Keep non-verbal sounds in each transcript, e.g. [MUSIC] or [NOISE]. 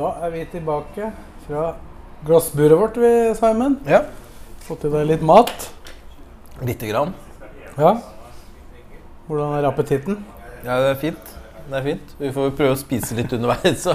Da er vi tilbake fra glassburet vårt, vi, Simon. Ja. Fått i deg litt mat. Lite grann. Ja. Hvordan er appetitten? Ja, det er fint. Det er fint. Vi får prøve å spise litt underveis. Så.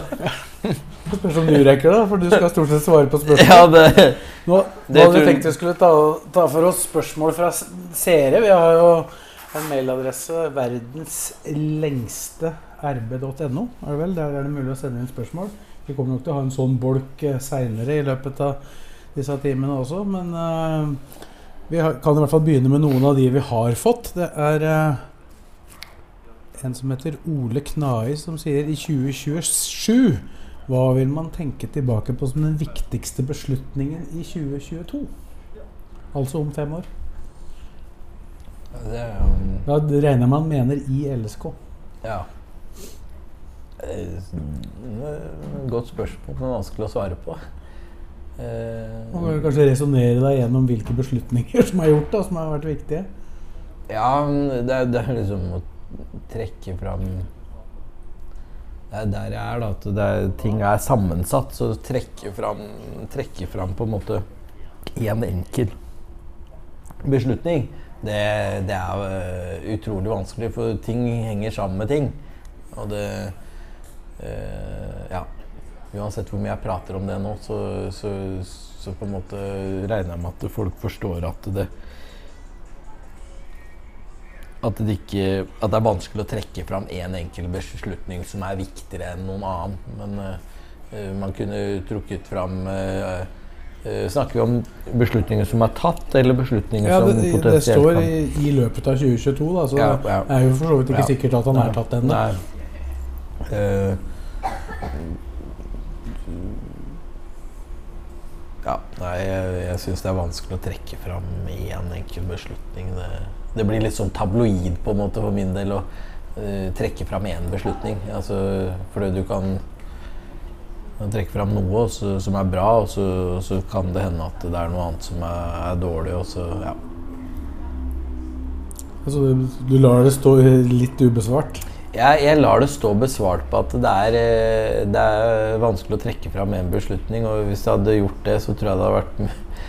[LAUGHS] Spørs om du rekker det, for du skal stort sett svare på spørsmål. Ja, det, Nå, Det hadde vi tenkt vi skulle ta, ta for oss spørsmål fra seere. Vi har jo en mailadresse verdenslengsterb.no. rb.no, er det vel? Der er det mulig å sende inn spørsmål. Vi kommer nok til å ha en sånn bolk eh, seinere i løpet av disse timene også, men uh, vi har, kan i hvert fall begynne med noen av de vi har fått. Det er uh, en som heter Ole Knai som sier i 2027 hva vil man tenke tilbake på som den viktigste beslutningen i 2022? Altså om fem år. det Da regner jeg man mener i LSK. Ja. Eh, Godt spørsmål, men vanskelig å svare på. Eh, Man kan kanskje resonnere deg gjennom hvilke beslutninger som er gjort, da, som har vært viktige. Ja, det er, det er liksom å trekke fram Det er der jeg er, da. At det er, ting er sammensatt. Så trekke fram, trekke fram på en måte én en enkel beslutning, det, det er øh, utrolig vanskelig. For ting henger sammen med ting. Og det Ja. Uansett hvor mye jeg prater om det nå, så, så, så på en måte regner jeg med at folk forstår at det at det, ikke, at det er vanskelig å trekke fram én en enkel beslutning som er viktigere enn noen annen. Men uh, man kunne trukket fram uh, uh, Snakker vi om beslutninger som er tatt, eller beslutninger Ja, som det, det står kan i, i løpet av 2022, da, så Ja, det er jo for så vidt ikke Ja. sikkert at han er tatt ennå. Eh, ja, nei, jeg, jeg syns det er vanskelig å trekke fram én enkel beslutning. Det, det blir litt sånn tabloid på en måte for min del å uh, trekke fram én beslutning. Altså, fordi du kan trekke fram noe så, som er bra, og så, så kan det hende at det er noe annet som er, er dårlig. Og så, ja. Altså, du lar det stå litt ubesvart. Jeg, jeg lar det stå besvart på at det er, eh, det er vanskelig å trekke fram en beslutning. Og hvis jeg hadde gjort det, så tror jeg det hadde vært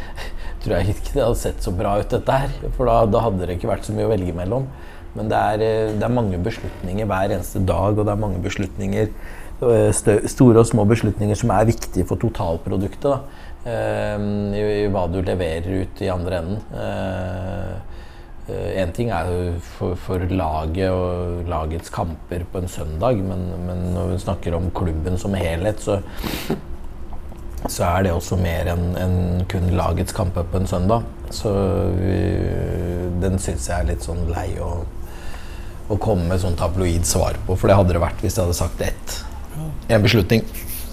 [LAUGHS] tror jeg ikke det hadde sett så bra ut, dette her. For da, da hadde det ikke vært så mye å velge mellom. Men det er, eh, det er mange beslutninger hver eneste dag, og det er mange beslutninger eh, store og små beslutninger som er viktige for totalproduktet. Da. I, I hva du leverer ut i andre enden. Én ting er for, for laget og lagets kamper på en søndag, men, men når vi snakker om klubben som helhet, så, så er det også mer enn en kun lagets kamper på en søndag. Så vi, den syns jeg er litt sånn lei å, å komme med sånn tabloid svar på, for det hadde det vært hvis jeg hadde sagt ett. En beslutning.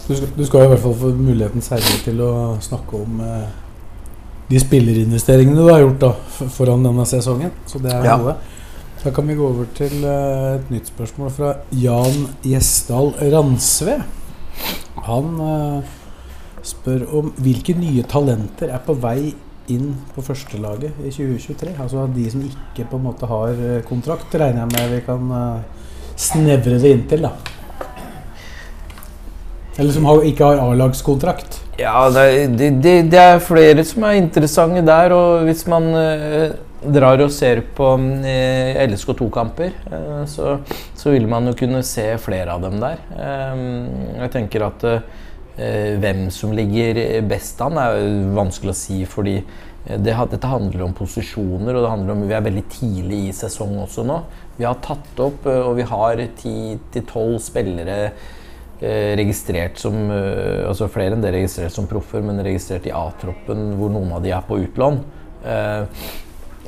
Du skal, du skal i hvert fall få muligheten senere til å snakke om eh, de spillerinvesteringene du har gjort da, foran denne sesongen. Så det er Ja. Da kan vi gå over til eh, et nytt spørsmål fra Jan Gjesdal Ransve. Han eh, spør om hvilke nye talenter er på vei inn på førstelaget i 2023? Altså de som ikke på en måte har eh, kontrakt, regner jeg med vi kan snevre det inntil, da. Eller som har, ikke har A-lagskontrakt. Ja, det, det, det, er flere som er interessante der. Og hvis man eh, drar og ser på eh, LSK2-kamper, eh, så, så vil man jo kunne se flere av dem der. Eh, jeg tenker at eh, hvem som ligger best an, er vanskelig å si. fordi eh, det, dette handler om posisjoner, og det handler om vi er veldig tidlig i sesong også nå. Vi har tatt opp, og vi har 10-12 spillere registrert som eh, Altså flere enn det registrert som proffer, men registrert i A-troppen, hvor noen av de er på utlån. Eh,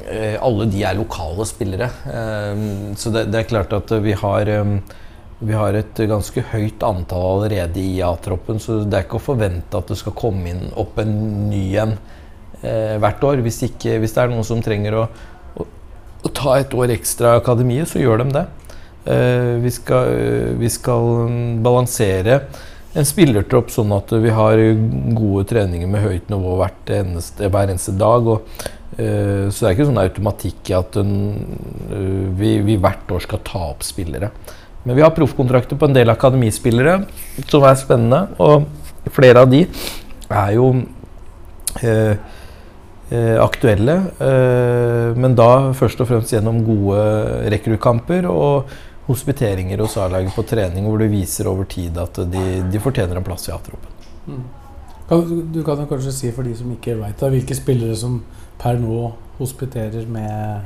eh, alle de er lokale spillere. Eh, så det, er klart at vi har eh, vi har et ganske høyt antall allerede i A-troppen, så det er ikke å forvente at det skal komme inn opp en ny en eh, hvert år. Hvis, ikke, hvis, det er noen som trenger å, å, å ta et år ekstra i akademiet, så gjør de det. Eh, vi, skal, vi skal balansere en spillertropp sånn at vi har gode treninger med høyt nivå eneste, hver eneste dag. Og, uh, så det er ikke sånn automatikk i at en, vi, vi, hvert år skal ta opp spillere. Men vi har proffkontrakter på en del akademispillere som er spennende. Og flere av de er jo uh, aktuelle. men da først og fremst gjennom gode rekruttkamper. og hospiteringer hos A-laget på trening hvor du viser over tid at de, de fortjener en plass i A-troppen. Mm. Du kan jo kanskje si for de som ikke veit hvilke spillere som per nå hospiterer med,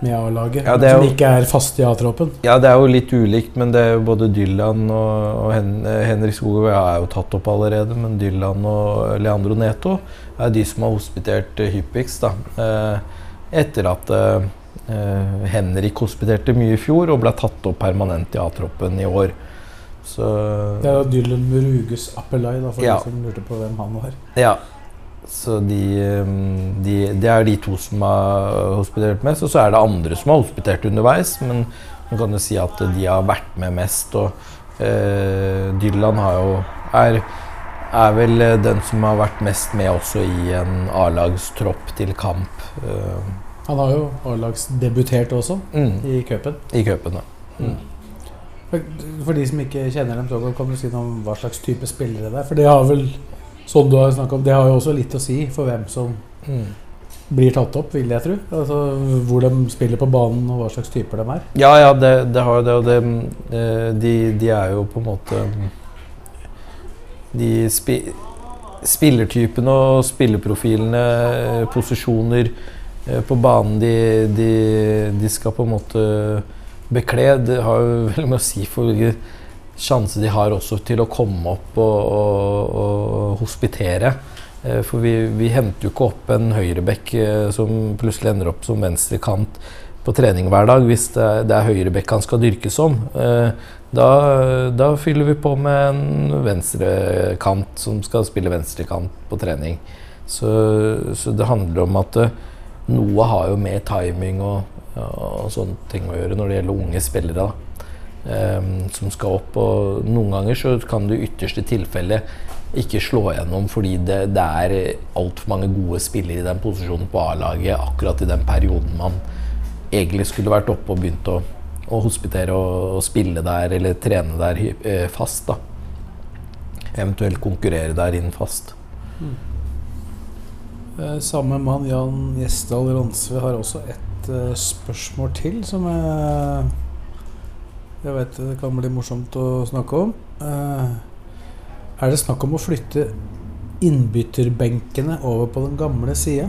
med A-laget, ja, som ikke er fast i A-troppen? Ja, det er jo litt ulikt, men det er jo både Dylan og, og Hen Henrik Skogøy er jo tatt opp allerede, men Dylan og Leandro Neto er de som har hospitert hyppigst. da, eh, Etter at Eh, Henrik hospiterte mye i fjor og ble tatt opp permanent i A-troppen i år. Så, det er jo Dylan Ruges Appelai, da, for ja. de som lurte på hvem han var. Ja. Så de, eh, de, Det er de to som har hospitert mest. Og så er det andre som har hospitert underveis, men man kan jo si at de har vært med mest. Og eh, Dylan har jo er, er vel den som har vært mest med også i en A-lagstropp til kamp. Eh, han har jo A-lagsdebutert også, mm. i cupen. I cupen, ja. Mm. For de som ikke kjenner dem så godt, kan du si noe om hva slags type spillere det er? For det har vel, som du har snakket om, det har jo også litt å si for hvem som mm. blir tatt opp, vil jeg tro. Altså Hvor de spiller på banen, og hva slags typer de er. Ja, ja, det, det har jo det. Og det, eh, de, de, er jo på en måte De spi, spillertypene og spilleprofilene, eh, posisjoner på banen de, de, de, skal på en måte bekle. Det har jo [LAUGHS] veldig mye å si for hvilken sjanse de har også til å komme opp og, og, og hospitere. Eh, for vi, vi, henter jo ikke opp en høyrebekk eh, som plutselig ender opp som venstrekant på trening hver dag hvis det er, det er høyrebekk han skal dyrkes som. Da, da, fyller vi på med en venstrekant som skal spille venstrekant på trening. Så, så det handler om at noe har jo med timing og, og, sånne ting å gjøre når det gjelder unge spillere. Um, som skal opp. Og noen ganger så kan du i ytterste tilfelle ikke slå gjennom fordi det, det er altfor mange gode spillere i den posisjonen på A-laget akkurat i den perioden man egentlig skulle vært oppe og begynt å, å hospitere og, og, spille der eller trene der eh, fast. da Eventuelt konkurrere der inn fast. Mm. Eh, samme mann, Jan Gjesdal Ronsve, har også et uh, spørsmål til som jeg, jeg vet det kan bli morsomt å snakke om. Uh, er det snakk om å flytte innbytterbenkene over på den gamle sida?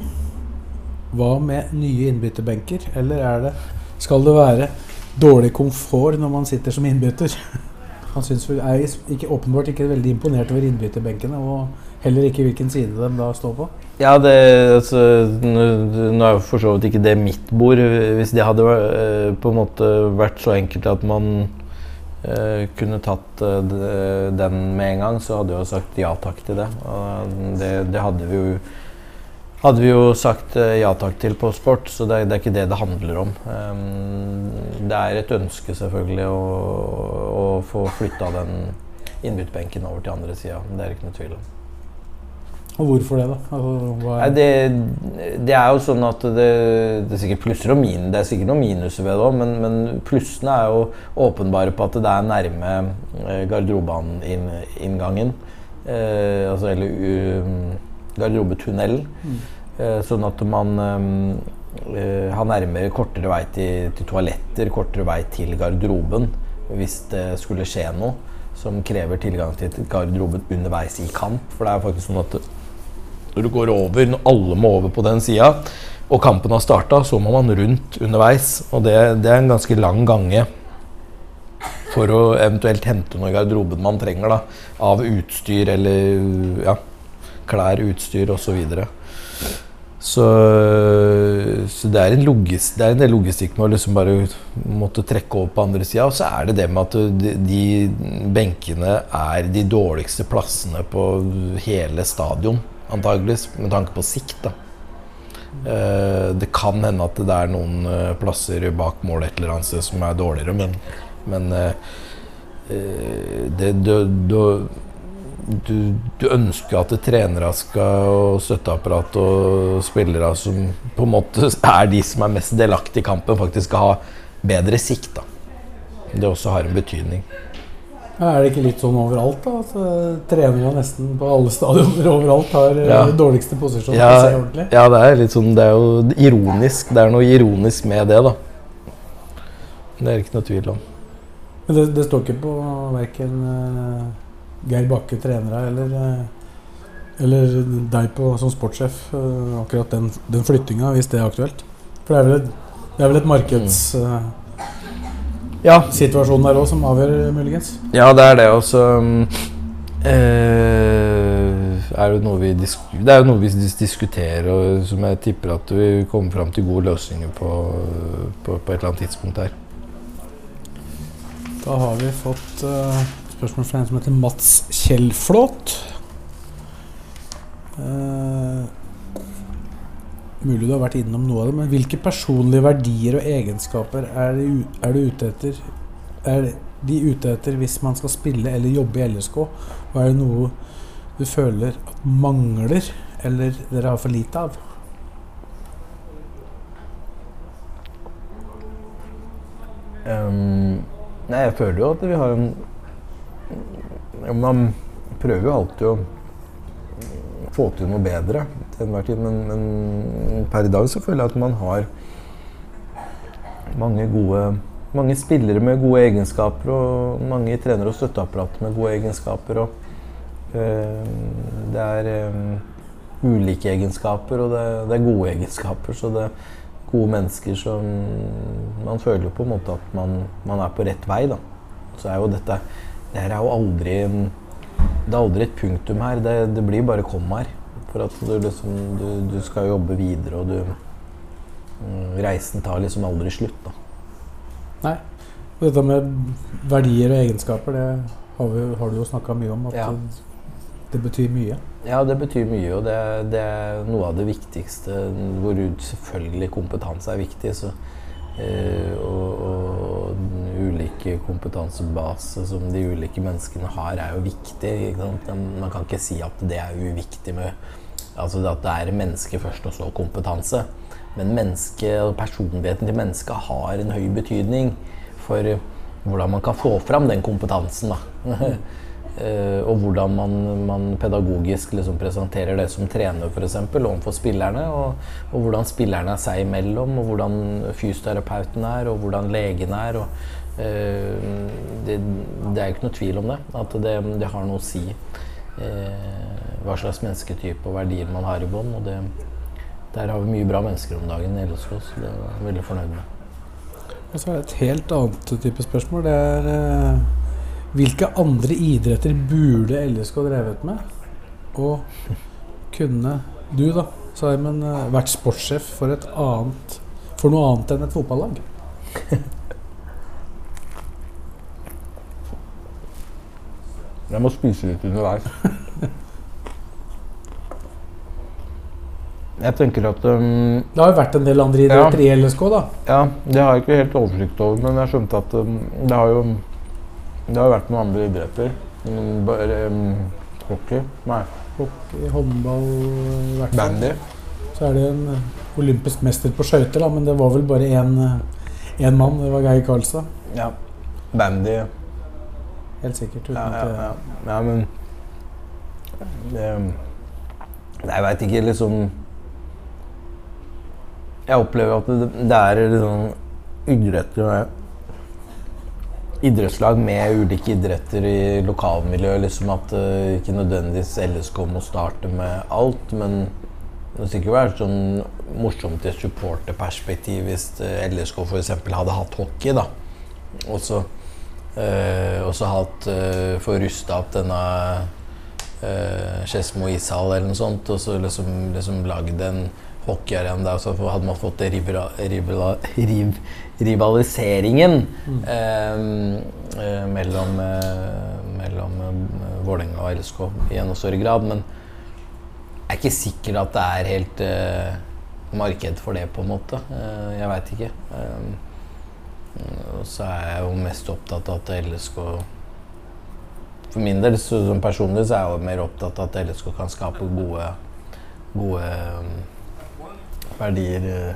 Hva med nye innbytterbenker, eller er det, skal det være dårlig komfort når man sitter som innbytter? [LAUGHS] Han syns er ikke, åpenbart ikke veldig imponert over innbytterbenkene, og heller ikke hvilken side de da står på. Ja, det, altså, nå er for så vidt ikke det mitt bord. Hvis det hadde uh, på en måte vært så enkelt at man uh, kunne tatt uh, den med en gang, så hadde jeg jo sagt ja takk til det. Det, det, hadde vi jo hadde vi jo sagt ja takk til på sport, så det, det er ikke det det handler om. Um, det er et ønske selvfølgelig å, å få flytta den innbytterbenken over til andre sida. Det er ikke noe tvil om. Og hvorfor det, da? Altså, er... det, det, er jo sånn at det, det er sikkert plusser og min, det er sikkert noen minuser ved det òg, men, men, plussene er jo åpenbare på at det er nærme eh, garderobeinngangen. Eh, altså eller uh, garderobetunnelen. Mm. Eh, sånn at man um, eh, har nærmere kortere vei til, til toaletter, kortere vei til garderoben hvis det skulle skje noe som krever tilgang til garderoben underveis i kamp. For det er faktisk sånn at når du går over, når alle må over på den sida, og kampen har starta, så må man rundt underveis. Og det, det, er en ganske lang gange for å eventuelt hente noe i garderoben man trenger. da, Av utstyr eller ja, klær, utstyr osv. Så. Så, så det, er en logis, det er en del logistikk med å liksom bare måtte trekke over på andre sida. Og så er det det med at de, de benkene er de dårligste plassene på hele stadion, antageligvis, med tanke på sikt. da. Eh, det kan hende at det er noen eh, plasser bak mål et eller annet sted som er dårligere, men, men eh, det, du, du, du, du, ønsker at trenere skal, og støtteapparat og spillere som på en måte er de som er mest delaktige i kampen, faktisk skal ha bedre sikt. da. Det også har en betydning. Er det ikke litt sånn overalt, da? At uh, trenere nesten på alle stadioner overalt har uh, ja. dårligste posisjon? Ja, ja, det er litt sånn Det er jo ironisk. Det er noe ironisk med det, da. Det er ikke noe tvil om. Men det, det står ikke på verken uh, Geir Bakke trenere eller, eller deg på, som sportssjef, akkurat den, den flyttinga, hvis det er aktuelt? For det er vel et, det er vel et markeds... Mm. Ja. Situasjonen der òg som avgjør, muligens? Ja, det er det. også eh, er det, noe vi det er jo noe vi diskuterer, og som jeg tipper at vi kommer fram til gode løsninger på, på, på et eller annet tidspunkt her. Da har vi fått uh, spørsmål fra en som heter Mats Kjellflåt. Uh, mulig du har vært innom noe av det, men hvilke personlige verdier og egenskaper er, er du ute etter? Er de ute etter hvis man skal spille eller jobbe i LSK? Og er det noe du føler at mangler, eller dere har for lite av? Um, Nei, jeg føler jo at vi har en Man prøver jo alltid å få til noe bedre til enhver tid, men, men, per i dag så føler jeg at man har mange gode mange spillere med gode egenskaper og mange trenere og støtteapparat med gode egenskaper. Og, øh, det er øh, ulike egenskaper, og det, det, er gode egenskaper. Så det, er gode mennesker som Man føler jo på en måte at man, man er på rett vei, da. Så er jo dette Det her er jo aldri Det er aldri et punktum her. Det, det blir bare kom her. For at du liksom Du, du skal jobbe videre, og du mm, Reisen tar liksom aldri slutt, da. Nei. Dette med verdier og egenskaper, det har, vi, har du jo snakka mye om. At ja. det betyr mye. Ja, det betyr mye, og det, det, er noe av det viktigste. Hvor selvfølgelig kompetanse er viktig. Så, øh, og, og, ulike kompetansebase som de ulike menneskene har, er jo viktig. Man kan ikke si at det er uviktig med altså at det er menneske først, og så kompetanse. Men menneske, personligheten til mennesket har en høy betydning for hvordan man kan få fram den kompetansen. Da. [LAUGHS] Eh, og hvordan man, man pedagogisk liksom presenterer det som trener eksempel, overfor spillerne. Og, og, hvordan spillerne er seg imellom, og hvordan fysioterapeuten er, og hvordan legen er. Og, uh, det, det, er jo ikke noe tvil om det. At det, det har noe å si uh, hva slags mennesketype og verdier man har i bånn. Og det, der har vi mye bra mennesker om dagen i LSK, så det er jeg veldig fornøyd med. Og så er det et helt annet type spørsmål. Det er eh, hvilke andre idretter burde LSK drevet med? Og kunne du, da, Simon, eh, vært sportssjef for, et annet, for noe annet enn et fotballag? Jeg må spise litt underveis. [LAUGHS] Jeg tenker at um, Det har jo vært en del andre idretter ja, i LSK, da? Ja, det har jeg ikke helt oversikt over, men jeg skjønte at um, det har jo det har vært noen andre idretter. Bare um, hockey? Nei. Hockey, håndball i hvert fall. Bandy. Så er det en eh, olympisk mester på skøyter, men det var vel bare én eh, mann. Det var Geir Karlstad. Ja. Bandy. Helt sikkert. Uten ja, ja, ja. ja, men det, Jeg veit ikke, liksom Jeg opplever at det, det er liksom idretter idrettslag med ulike idretter i lokalmiljøet. Liksom at uh, ikke nødvendigvis LSK må starte med alt, men det skulle sikkert vært sånn morsomt i et supporterperspektiv hvis uh, LSK f.eks. hadde hatt hockey. da. Og så også hatt uh, få rusta opp denne uh, Skedsmo ishall eller noe sånt, og så liksom, liksom lagd en hockeyarenaen der, så hadde man fått det rivera, rivela, riv, rivaliseringen mm. eh, mellom, eh, mellom eh, Vålerenga og LSK i enda større grad. Men jeg er ikke sikker at det er helt eh, marked for det, på en måte. Eh, jeg veit ikke. Eh, og så er jeg jo mest opptatt av at LSK For min del, så, som personlig, så er jeg jo mer opptatt av at LSK kan skape gode, gode um, verdier eh,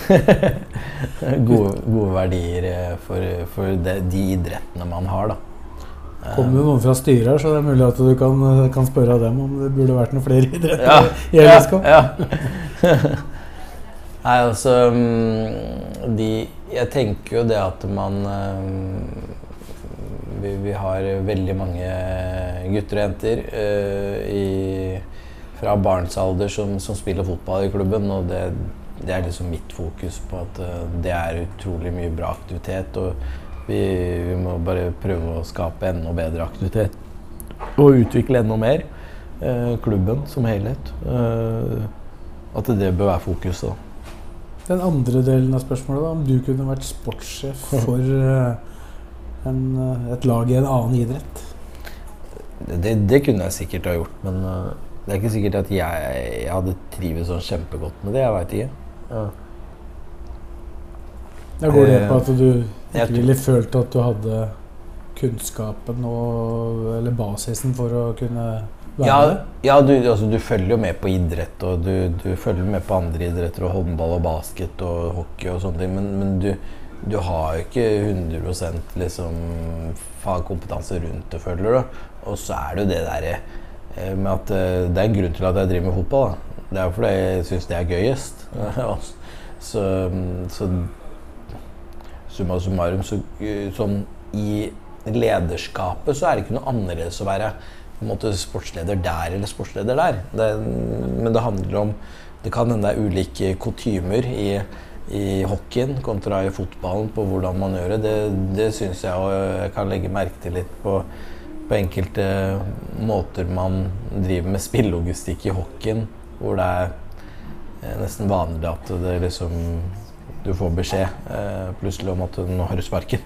[LAUGHS] gode, gode verdier eh, for, for de, de idrettene man har, da. kommer jo noen fra styret her, så det er mulig at du kan, kan spørre dem om det burde vært noen flere idretter Ja, i LSK. Ja, ja. [LAUGHS] Nei, altså mm, de, Jeg tenker jo det at man mm, vi, vi har veldig mange gutter og jenter uh, i, fra barnsalder som, som spiller fotball i klubben. Og det, det er liksom mitt fokus på at eh, det er utrolig mye bra aktivitet. Og vi, vi må bare prøve å skape enda bedre aktivitet. Og utvikle enda mer. Eh, klubben som helhet. Eh, at det bør være fokuset. da. Den andre delen av spørsmålet, da, om du kunne vært sportssjef for eh, en, eh, et lag i en annen idrett? Det, det kunne jeg sikkert ha gjort, men øh, det er ikke sikkert at jeg, jeg hadde trives sånn kjempegodt med det. Jeg veit ikke. Ja. Da går det på Eh, at du ikke ville følt at du hadde kunnskapen og, eller basisen for å kunne være Ja, med? ja du, altså, du følger jo med på idrett, og du, du følger med på andre idretter, og håndball og basket og hockey og sånne ting, men, men du, du har jo ikke 100 liksom fagkompetanse rundt det, føler du. Og så er det jo det derre med at eh, det er grunn til at jeg driver med fotball. Da. Det er jo fordi jeg syns det er gøyest. [LAUGHS] så, så summa summarum, så, eh, sånn i lederskapet så er det ikke noe annerledes å være på en måte sportsleder der eller sportsleder der. Det, men det handler om Det kan hende det er ulike kutymer i, i hockeyen kontra i fotballen på hvordan man gjør det. Det, det syns jeg jeg kan legge merke til litt på, på enkelte måter man driver med spillelogistikk i hockeyen, hvor det er eh, nesten vanlig at det liksom du får beskjed eh, plutselig om at nå har du sparken.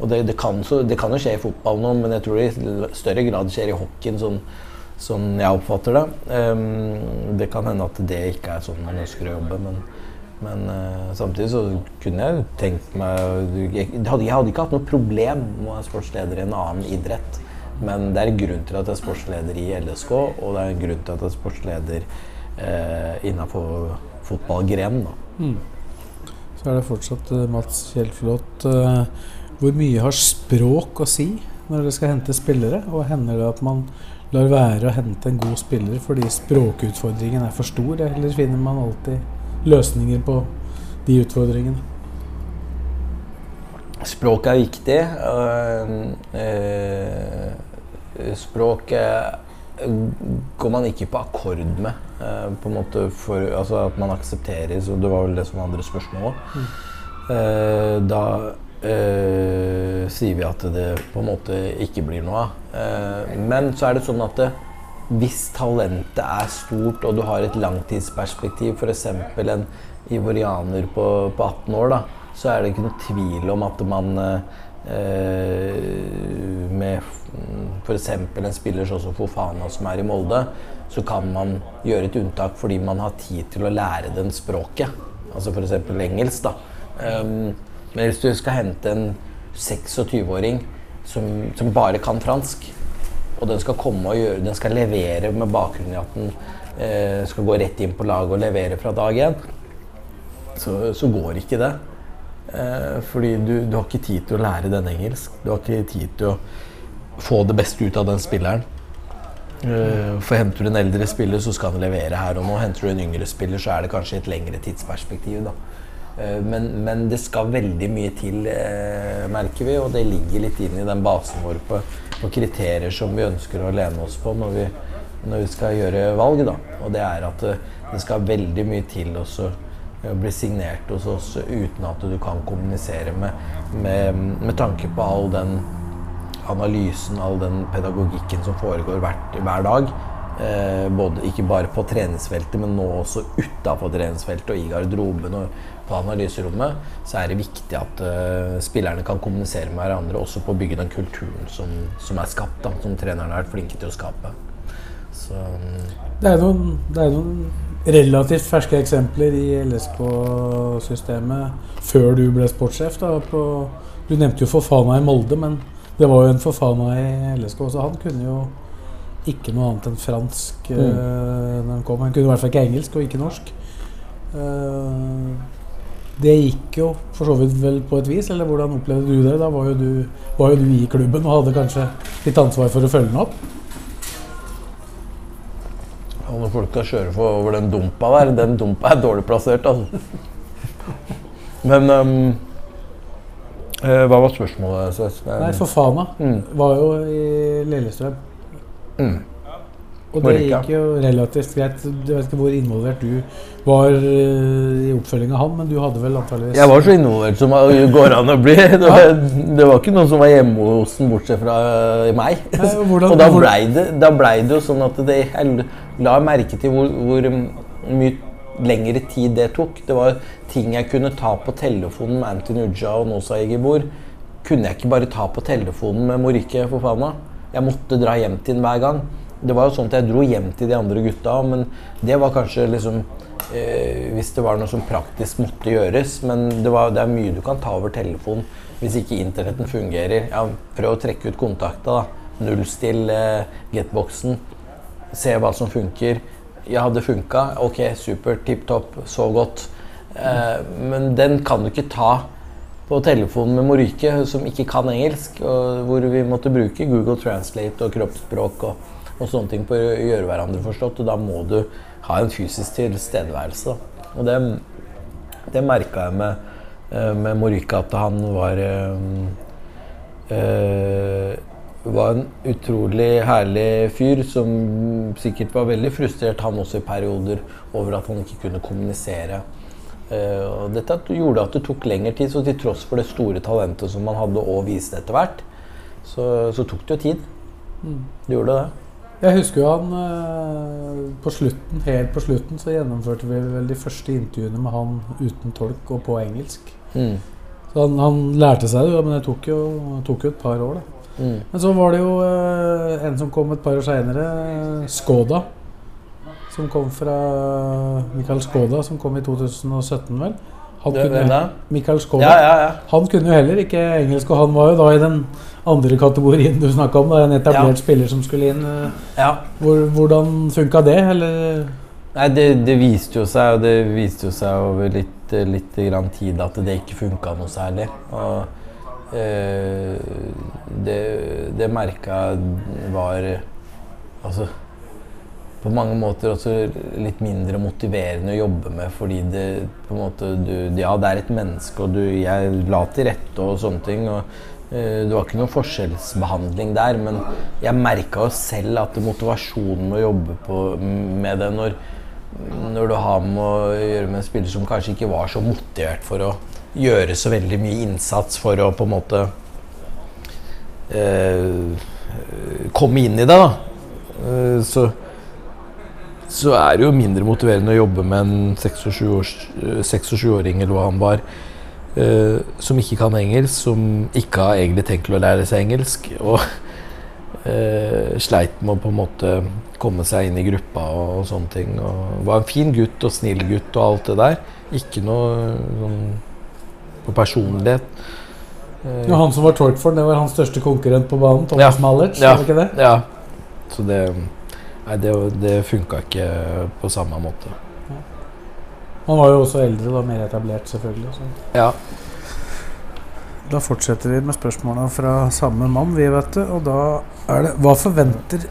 Og det, det, kan så, det kan jo skje i fotball nå, men jeg tror det i større grad skjer i hockeyen, sånn, sånn jeg oppfatter det. Um, det kan hende at det ikke er sånn man ønsker å jobbe, men, men uh, samtidig så kunne jeg tenkt meg jeg hadde, jeg hadde ikke hatt noe problem med å være sportsleder i en annen idrett. Men det er en grunn til at jeg er sportsleder i LSK, og det er en grunn til at jeg er sportsleder eh, innafor fotballgrenen. da. Så er det fortsatt eh, Mats Kjeldflot. eh, Hvor mye har språk å si når dere skal hente spillere? Og hender det at man lar være å hente en god spiller fordi språkutfordringen er for stor? Eller finner man alltid løsninger på de utfordringene? Språk er viktig. øh, øh, språk går man ikke på akkord med. øh, på en måte for, altså At man aksepterer. Så det var vel det som var andre spørsmål òg. da øh, sier vi at det på en måte ikke blir noe av. Eh, men så er det sånn at det, hvis talentet er stort, og du har et langtidsperspektiv, f.eks. en ivorianer på, på 18 år, da, så er det ikke noe tvil om at man eh, med f.eks. en spiller sånn som Fofana som er i Molde, så kan man gjøre et unntak fordi man har tid til å lære den språket. Altså f.eks. engelsk. da. Um, men hvis du skal hente en 26-åring som, som bare kan fransk, og den skal komme og gjøre, den skal levere med bakgrunn i at den eh, skal gå rett inn på laget og levere fra dag én, så, så går ikke det. Eh, fordi du, du har ikke tid til å lære den engelsk. Du har ikke tid til å få det beste ut av den spilleren. Eh, for henter du en eldre spiller, så skal han levere her og nå. Henter du en yngre spiller, så er det kanskje et lengre tidsperspektiv. da. Eh, Men, men det skal veldig mye til, merker vi, og det ligger litt inn i den basen vår på, på kriterier som vi ønsker å lene oss på når vi, når vi skal gjøre valg. Da. Og det er at det skal veldig mye til også å bli signert hos oss uten at du kan kommunisere med, med, med tanke på all den analysen, all den pedagogikken som foregår hvert, hver dag. Eh, både, ikke bare på treningsfeltet, men nå også utafor treningsfeltet og i garderoben og på analyserommet, så er det viktig at eh, spillerne kan kommunisere med hverandre, også på å bygge den kulturen som, som er skapt, da, som trenerne har vært flinke til å skape. Så mm, Det er noen, det er noen relativt ferske eksempler i LSK-systemet før du ble sportssjef. Da, på, du nevnte jo Fofana i Molde, men det var jo en Fofana i LSK også. Han kunne jo ikke noe annet enn fransk Mm. eh, når han kom. Han kunne i hvert fall ikke engelsk og ikke norsk. Eh, det gikk jo for så vidt vel på et vis, eller hvordan opplevde du det? Da var jo du, var jo du i klubben og hadde kanskje litt ansvar for å følge den opp. Og når folk skal kjøre for over den dumpa der, den dumpa er dårlig plassert, altså. Men um, eh, Hva var spørsmålet? Nei, Fofana Mm. var jo i Lillestrøm. Mm. Og det gikk jo relativt greit. Jeg vet ikke hvor involvert du var eh, i oppfølging av han, men du hadde vel antakeligvis Jeg var så involvert som det går an å bli. [LAUGHS] Det var, det var ikke noen som var hjemme hos den, bortsett fra eh, meg. Nei, hvordan- og da blei det, ble det jo sånn at det, jeg la merke til hvor, hvor mye lengre tid det tok. Det var ting jeg kunne ta på telefonen med Antin Uja og Nosa Egibor. Kunne jeg ikke bare ta på telefonen med Morike for faen da Jeg måtte dra hjem til den hver gang. Det var jo sånn at jeg dro hjem til de andre gutta, men det var kanskje liksom eh, Hvis det var noe som praktisk måtte gjøres. Men det, var, det er mye du kan ta over telefon hvis ikke internetten fungerer. Ja, prøv å trekke ut kontakta, da. Nullstill eh, getboxen. Se hva som funker. Ja, det funka. Ok, supert. Tipp topp. Så godt. Eh, men den kan du ikke ta på telefonen med Morike, som ikke kan engelsk. Og hvor vi måtte bruke Google Translate og kroppsspråk og, og sånne ting på å gjøre hverandre forstått. Og da må du ha en fysisk tilstedeværelse. Og det, det merka jeg med, eh, med Morika, at han var eh, var en utrolig herlig fyr som sikkert var veldig frustrert, han også i perioder, over at han ikke kunne kommunisere. Uh, og dette gjorde at det tok lengre tid, så til tross for det store talentet som man hadde og viste etter hvert, så, så tok det jo tid. Det gjorde det. Jeg husker jo han eh, på slutten, helt på slutten så gjennomførte vi vel de første intervjuene med han uten tolk og på engelsk. Mm. Så han, han lærte seg det, men det tok jo, tok jo et par år. da. Mm. Men så var det jo eh, en som kom et par år seinere, Skoda. Som kom fra Michael Skoda, som kom i 2017, vel. Han Det- Hvem Michael Mikael Skoda. Ja, ja, ja. Han kunne jo heller ikke engelsk, og han var jo da i den andre kategorien du snakka om. Da, en etablert spiller som skulle inn. eh, ja. Hvor, hvordan funka det, eller? Nei, det, det viste jo seg, og det viste jo seg over litt, litt grann tid at det ikke funka noe særlig. Og øh, det, det merka var Altså på mange måter også litt mindre motiverende å jobbe med, fordi det på en måte du, Ja, det er et menneske, og du, jeg la til rette og sånne ting. og eh, Det var ikke noen forskjellsbehandling der, men jeg merka jo selv at motivasjonen med å jobbe på, med det når, når du har med å gjøre med en spiller som kanskje ikke var så motivert for å gjøre så veldig mye innsats for å på en måte eh, komme inn i det, da. Eh, så så er det jo mindre motiverende å jobbe med en 26-åring eller hva han var, uh, som ikke kan engelsk, som ikke har egentlig tenkt til å lære seg engelsk, og uh, sleit med å på en måte komme seg inn i gruppa og, og sånne ting. Og var en fin gutt og snill gutt og alt det der. Ikke noe sånn på personlighet. Uh, Ja, han som var Torkford, det var hans største konkurrent på banen. Thomas Ja. Mallerts, Ja. var det ikke det? Ja. Så det Nei, det, det funka ikke på samme måte. Han var jo også eldre, og mer etablert, selvfølgelig. Så. Ja. Da fortsetter vi med spørsmåla fra samme mann, vi vet du. Og da er det Hva forventer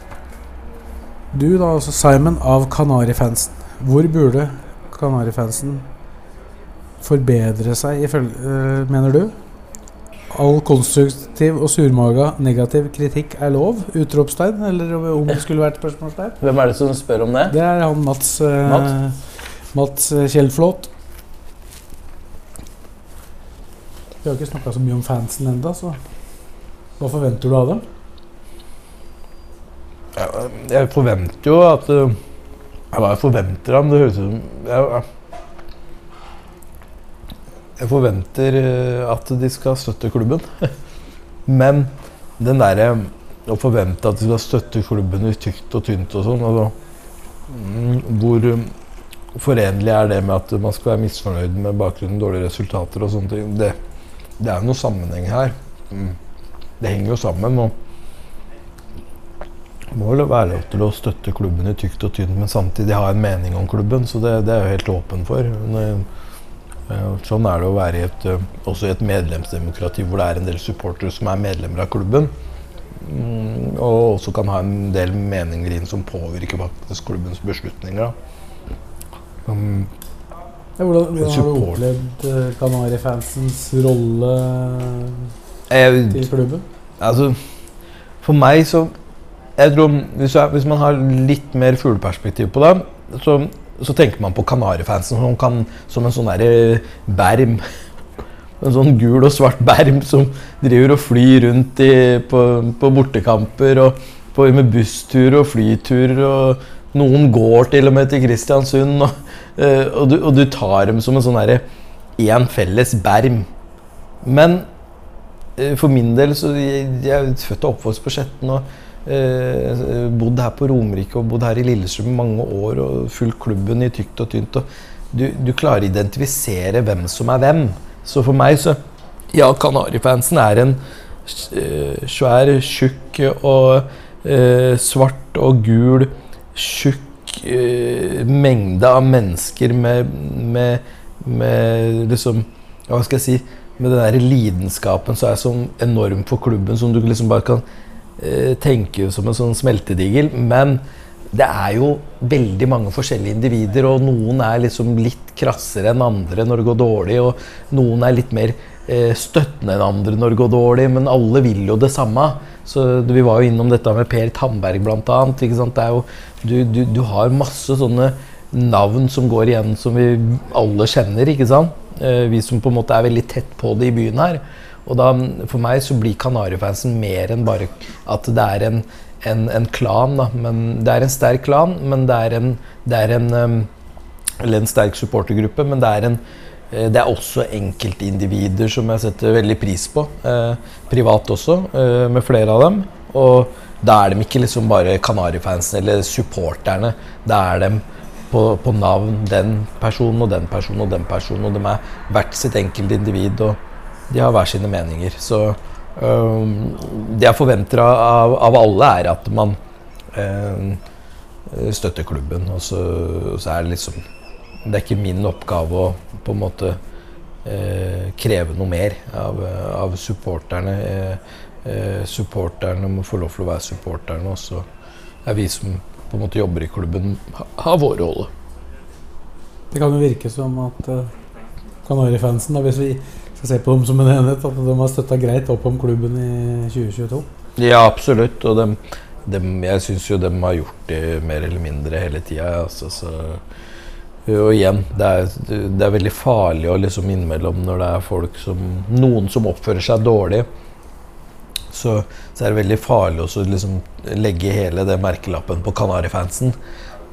du, da, altså Simon, av Kanarifansen? Hvor burde Kanarifansen forbedre seg, ifølge, øh, mener du? All konstruktiv og surmaga negativ kritikk er lov? Utropstegn? Eller om det skulle vært spørsmålstegn? Hvem er det som spør om det? Det er han Mats, øh, Mats? Mats øh, Kjellflot. Vi har ikke snakka så mye om fansen enda, så hva forventer du av dem? Jeg, jeg forventer jo at uh, Hva jeg forventer av dem? det høres ut som jeg, jeg forventer uh, at de skal støtte klubben. [LAUGHS] Men den derre å forvente at de skal støtte klubben i tykt og tynt og sånn altså, mm, Hvor um, forenlig er det med at man skal være misfornøyd med bakgrunnen dårlige resultater og sånne ting? Det, det er jo noe sammenheng her. Mm. Det henger jo sammen. og må være lov til å støtte klubben i tykt og tynt, men samtidig ha en mening om klubben. Så det, det er jeg helt åpen for. Men, eh, sånn er det å være i et, eh, også i et medlemsdemokrati hvor det er en del supportere som er medlemmer av klubben. Mm, og også kan ha en del meninger inn som påvirker faktisk klubbens beslutninger. Um, Ja, hvordan, hvordan har du opplevd eh, Kanarifansens rolle jeg, til klubben? Altså, for meg så jeg tror hvis, jeg, hvis man har litt mer fugleperspektiv på det, så, så tenker man på Kanarifansen som, kan, som en sånn derre berm. [LAUGHS] En sånn gul og svart berm som driver og flyr rundt i, på, på bortekamper. Og på, med bussturer og flyturer. Og noen går til og med til Kristiansund. Og, eh, og, du, og du tar dem som en sånn derre én felles berm. Men eh, for min del så jeg, jeg er født og oppvokst på Skjetten og eh, bodd her på Romerike og bodd her i Lillestrøm i mange år og fulgt klubben i tykt og tynt. Og du, du klarer å identifisere hvem som er hvem. Så for meg så Ja, Kanarifansen er en eh, svær, tjukk og eh, svart og gul tjukk eh, mengde av mennesker med, med, med liksom Hva skal jeg si Med den der lidenskapen som er så enorm for klubben, som du liksom bare kan eh, tenke som en sånn smeltedigel. Men det er jo veldig mange forskjellige individer, og noen er liksom litt krassere enn andre når det går dårlig, og noen er litt mer eh, støttende enn andre når det går dårlig, men alle vil jo det samme. Så Vi var jo innom dette med Per Tandberg bl.a. Du, du, du har masse sånne navn som går igjen som vi alle kjenner. ikke sant? Eh, vi som på en måte er veldig tett på det i byen her. Og da, For meg så blir Kanarifansen mer enn bare at det er en, en, en klan. da, men Det er en sterk klan, men det er en, det er en um, Eller en sterk supportergruppe, men det er en eh, det er også enkeltindivider som jeg setter veldig pris på. Eh, privat også, eh, med flere av dem. Og da er de ikke liksom bare Kanarifansen eller supporterne. Da er de på, på navn den personen og den personen og den personen. Og de er hvert sitt enkelte individ, og de har hver sine meninger. Så øhm, det jeg forventer av, av alle, er at man øhm, støtter klubben. Og så, så er det liksom Det er ikke min oppgave å på en måte eh, kreve noe mer av, av supporterne. Eh, eh, supporterne må få lov til å være supporterne, og så er vi som på en måte jobber i klubben, ha, har vår rolle. Det kan jo virke som at uh, Kanarifansen, hvis vi skal se på dem som en enhet, at de har støtta greit opp om klubben i 2022. Ja, absolutt. Og dem, dem, jeg syns jo de har gjort det mer eller mindre hele tida. Altså, så og igjen, det er, det er veldig farlig å liksom innimellom når det er folk som Noen som oppfører seg dårlig. Så, så er det veldig farlig å liksom legge hele det merkelappen på Kanarifansen.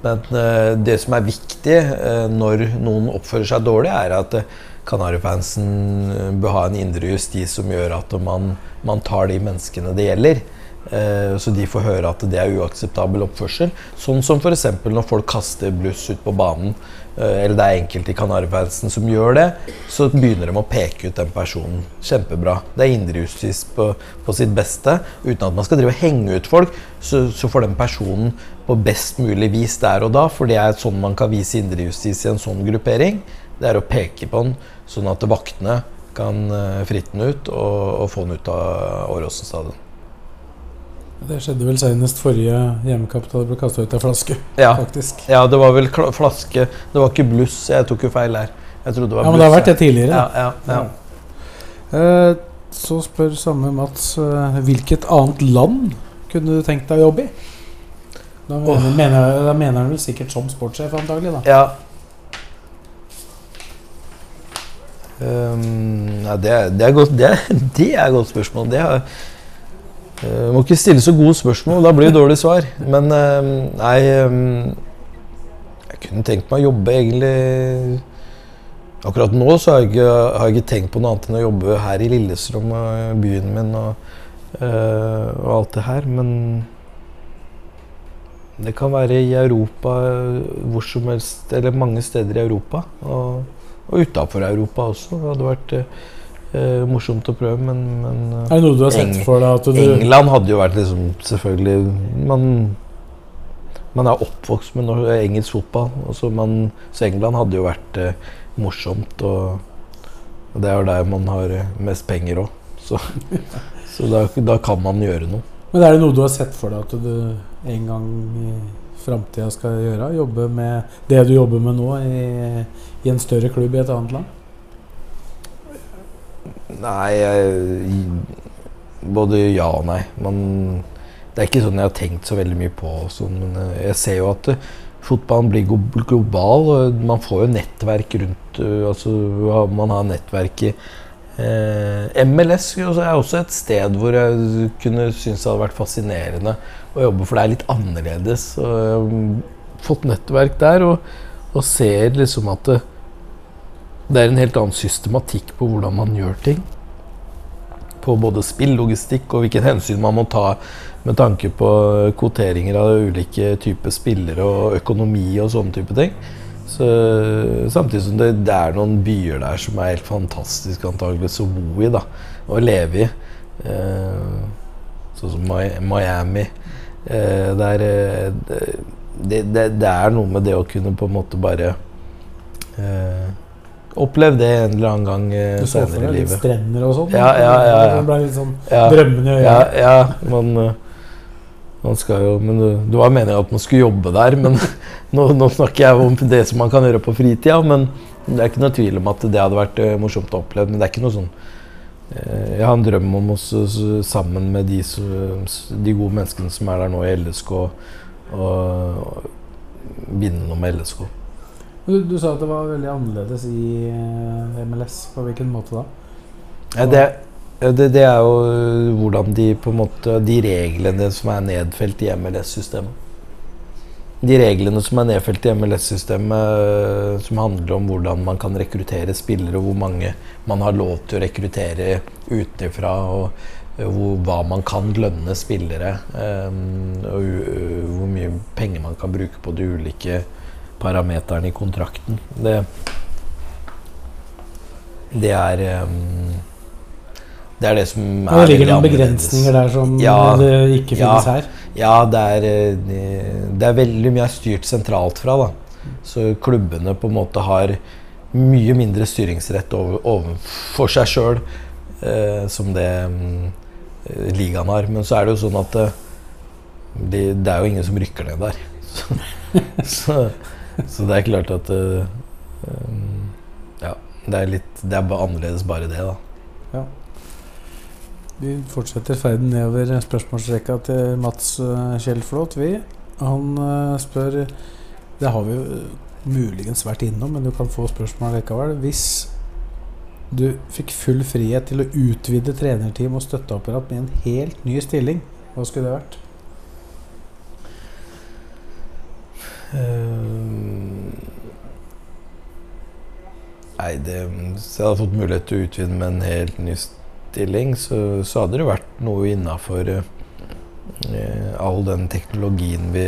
Men uh, det som er viktig uh, når noen oppfører seg dårlig, er at eh, Kanarifansen eh, bør ha en indre justis som gjør at man, man tar de menneskene det gjelder. Eh, så de får høre at det er uakseptabel oppførsel. Sånn som f.eks. når folk kaster bluss ut på banen, eh, eller det er enkelte i Kanarifansen som gjør det, så begynner de å peke ut den personen. Kjempebra. Det er indrejustis på, på sitt beste. Uten at man skal drive og henge ut folk, så, så får den personen på best mulig vis der og da, for det er sånn man kan vise indrejustis i en sånn gruppering. Det er å peke på den, sånn at vaktene kan eh, fritte den ut og, og få den ut av Åråsen stadion. Det skjedde vel senest forrige hjemmekamp da det ble kasta ut ei flaske. Ja. faktisk. Ja, det var vel flaske Det var ikke bluss. Jeg tok jo feil der. Jeg trodde det var Ja, bluss. men det har vært det tidligere. Ja, ja, ja. Eh, så spør samme Mats eh, hvilket annet land kunne du tenkt deg å jobbe i? Da mener, oh. mener, da mener han vel sikkert som sportssjef, antagelig. da. ja. Um, ja, det, det, er godt, det, [LAUGHS] det er godt spørsmål. Det er, uh, må ikke stille så gode spørsmål, da blir det dårlig svar. Men uh, nei um, Jeg kunne tenkt meg å jobbe egentlig Akkurat nå så har jeg, ikke, har jeg ikke tenkt på noe annet enn å jobbe her i Lillestrøm, og byen min og, uh, og alt det her. Men det kan være i Europa, eh, hvor som helst, eller mange steder i Europa. Og, og utafor Europa også. Det hadde vært eh, morsomt å prøve, men, men eh, Er det noe du har sett Eng- for deg du England hadde jo vært liksom selvfølgelig Man, man er oppvokst med engelsk fotball. Så, man, så England hadde jo vært eh, morsomt. Og, og det er jo der man har eh, mest penger òg. Så, så da, da kan man gjøre noe. Men er det noe du har sett for deg at du en gang i framtida skal gjøre? Jobbe med det du jobber med nå i, i en større klubb i et annet land? Nei jeg, Både ja og nei. Man, det er ikke sånn jeg har tenkt så veldig mye på. Sånn, men eh, jeg ser jo at eh, fotballen blir global. og Man får jo nettverk rundt eh, altså Man har nettverk i MLS er også et sted hvor jeg kunne synes det hadde vært fascinerende å jobbe, for det er litt annerledes. Og jeg har fått nettverk der og, og ser liksom at det, det er en helt annen systematikk på hvordan man gjør ting. På både spillogistikk og hvilken hensyn man må ta med tanke på kvoteringer av ulike typer spillere og økonomi og sånne type ting. Så, samtidig som det, det er noen byer der som er helt fantastiske antageligvis å bo i da, og leve i. Eh, sånn som Miami. Eh, det, er, eh, det, det, det er noe med det å kunne på en måte bare eh, Oppleve det en eller annen gang eh, Du så for senere deg litt strender og sånn? Ja, ja, ja, ja. Det ble litt sånn drømmende i Ja, ja man, eh, man skal jo Men det var meninga at man skulle jobbe der. Men [LAUGHS] nå, nå snakker jeg om det som man kan gjøre på fritida. Men det er ikke noe tvil om at det hadde vært eh, morsomt å oppleve. Men det er ikke noe sånn eh, Jeg har en drøm om å s- s- sammen med de, de gode menneskene som er der nå i LSK, og vinne noe med LSK. Du, du sa at det var veldig annerledes i eh, MLS. På hvilken måte da? Ja, det, det, det er jo øh, hvordan de på en måte De reglene som er nedfelt i MLS-systemet. De reglene som er nedfelt i MLS-systemet, øh, som handler om hvordan man kan rekruttere spillere, og hvor mange man har lov til å rekruttere utenfra, og øh, hvor, hva man kan lønne spillere, og hvor mye penger man kan bruke på de ulike parameterne i kontrakten. Det, det er øhm, det er det som er Og det ligger noen begrensninger der som Ja, det ikke ja. finnes her. Ja, det er, eh, det er veldig mye styrt sentralt fra. da. Så klubbene på en måte har mye mindre styringsrett over, overfor seg sjøl eh, som det eh, ligaen har. Men så er det jo sånn at eh, de, det er jo ingen som rykker ned der. [LAUGHS] Så, så, så det er klart at eh, Ja, det er litt Det er annerledes bare det, da. Vi fortsetter ferden nedover spørsmålsrekka til Mats uh, Kjellflot. Vi. Han eh, spør Det har vi jo muligens vært innom, men du kan få spørsmål likevel. Hvis du fikk full frihet til å utvide trenerteam og støtteapparat med en helt ny stilling, hva skulle det vært? Uh, Nei, det, hvis jeg hadde fått mulighet til å utvide med en helt ny stilling, så, så hadde det vært noe innafor eh, all den teknologien vi,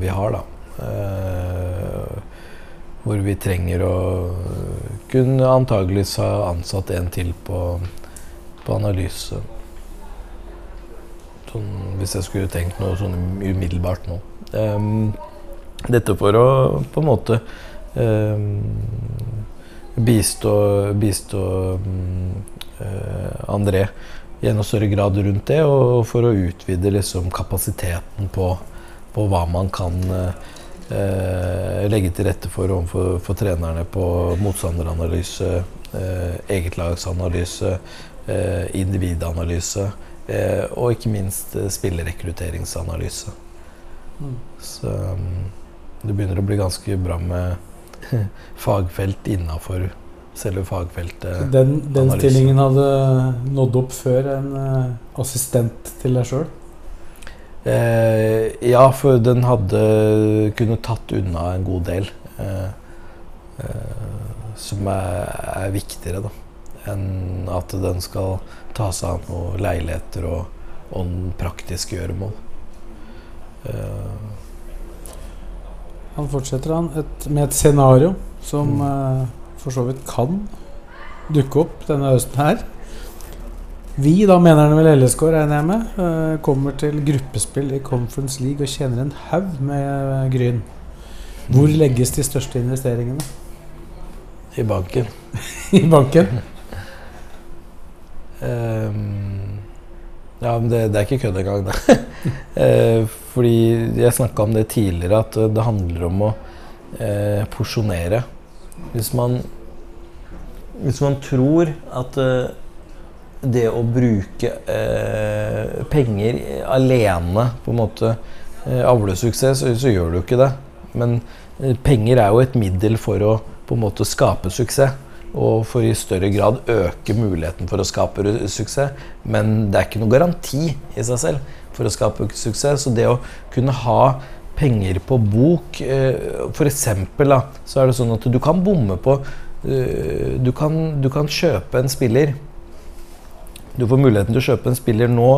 vi har, da. Eh, hvor vi trenger å kunne antageligvis ha ansatt en til på, på analyse. Sånn, hvis jeg skulle tenkt noe sånn umiddelbart nå. Um, dette for å på en måte um, bistå, bistå mm, André i enda større grad rundt det, og for å utvide liksom kapasiteten på, på hva man kan eh, eh, legge til rette for overfor for trenerne på motstanderanalyse, eh, egetlagsanalyse, eh, individanalyse, eh, og ikke minst eh, spillerekrutteringsanalyse. Så um, det begynner å bli ganske bra med [LAUGHS] fagfelt innafor selve fagfeltet. Den, den stillingen hadde nådd opp før en eh, assistent til deg sjøl. Eh, ja, for den hadde kunne tatt unna en god del. Eh, eh, som er, er viktigere, da. Enn at den skal ta seg av noen leiligheter og, og praktiske gjøremål. Eh, Han fortsetter han et, med et scenario som eh, for så vidt kan dukke opp denne høsten her. Vi, da mener han vel LSK, regner jeg med, eh, kommer til gruppespill i Conference League og tjener en haug med eh, Gryn. Hvor legges de største investeringene? I banken. [LAUGHS] I banken? um, [LAUGHS] ja, men det, det er ikke kødd engang, det. [LAUGHS] Eh, fordi jeg snakka om det tidligere, at det handler om å uh, porsjonere. Hvis man Hvis man tror at eh, det å bruke eh, penger alene på en måte eh, avler suksess, så, så gjør du ikke det. Men eh, penger er jo et middel for å på en måte skape suksess. Og for i større grad øke muligheten for å skape suksess. Men det er ikke noe garanti i seg selv for å skape suksess. Så det å kunne ha penger på bok eh, For eksempel da, så er det sånn at du kan bomme på eh, du, kan, du kan kjøpe en spiller du får muligheten til å kjøpe en spiller nå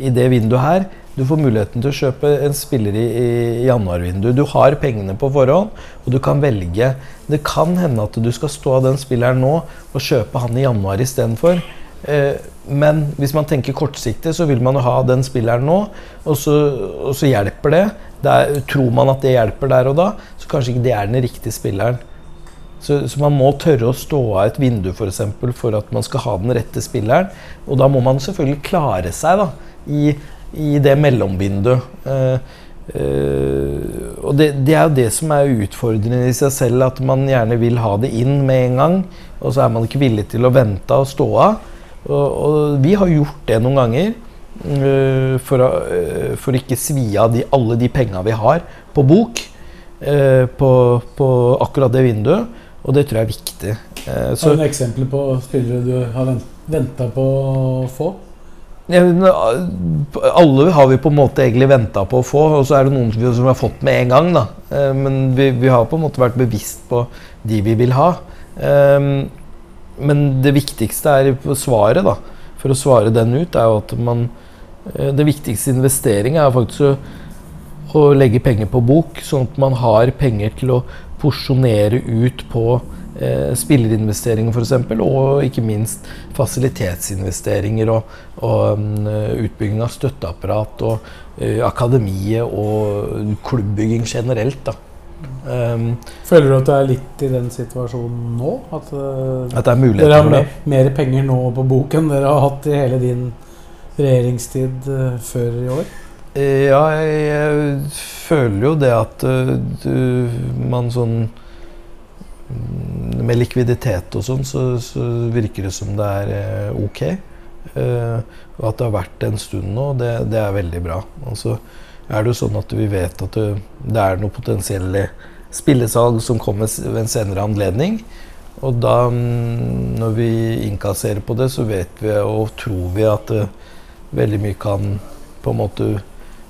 i det vinduet her. Du får muligheten til å kjøpe en spiller i, i januarvinduet. Du har pengene på forhånd, og du kan velge. Det kan hende at du skal stå av den spilleren nå og kjøpe han i januar istedenfor. Eh, men hvis man tenker kortsiktig, så vil man jo ha den spilleren nå, og så, og så hjelper det. Er, tror man at det hjelper der og da, så kanskje ikke det er den riktige spilleren. Så, så man må tørre å stå av et vindu for, eksempel, for at man skal ha den rette spilleren. Og da må man selvfølgelig klare seg da, i, i det mellomvinduet. Eh, eh, og det, det er jo det som er utfordrende i seg selv, at man gjerne vil ha det inn med en gang. Og så er man ikke villig til å vente og stå av. Og, og vi har gjort det noen ganger. Eh, for, å, eh, for ikke svi av de, alle de penga vi har på bok. eh, på, på akkurat det vinduet. Og det tror jeg er viktig. Har du noen eksempler på spillere du har venta på å få? Alle har vi på en måte egentlig venta på å få, og så er det noen som vi, har fått med en gang. da. Men vi, vi har på en måte vært bevisst på de vi vil ha. Men det viktigste er svaret, da. For å svare den ut, er jo at man Det viktigste investeringa er faktisk å, å legge penger på bok, sånn at man har penger til å porsjonere ut på eh, spillerinvesteringer f.eks., og ikke minst fasilitetsinvesteringer og, og um, utbygging av støtteapparat og uh, akademiet og klubbbygging generelt. da. Um, Føler du at du er litt i den situasjonen nå? At, uh, at det er dere muligheter har for det. mer, mer penger nå på bok enn dere har hatt i hele din regjeringstid eh, før i år? Eh, Ja, jeg, føler jo det at eh, du, man sånn Med likviditet og sånn, så, så virker det som det er ok. Og at det har vært en stund nå, det, det er veldig bra. Og så er det jo sånn at vi vet at det, det er noe potensielle spillesalg som kommer ved en senere anledning. Og da, mm, når vi innkasserer på det, så vet vi og tror vi at veldig mye kan på en måte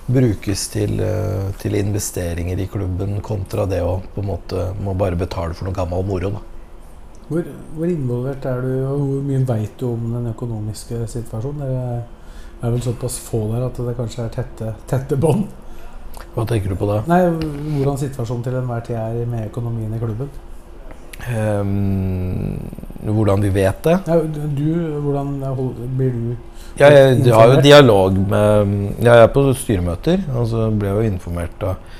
brukes til, eh, til investeringer i klubben, kontra det å på en måte må bare betale for noe gammel moro. Da. Hvor, hvor involvert er du, og hvor mye veit du om den økonomiske situasjonen? Dere er vel såpass få der at det kanskje er tette, tette bånd? Hva tenker du på da? Nei, hvordan situasjonen til enhver tid er med økonomien i klubben? Um, hvordan vi vet det? Ja, du, hvordan blir du Ja, jeg, jeg har jo dialog med Jeg er på styremøter, og så ble jeg jo informert av,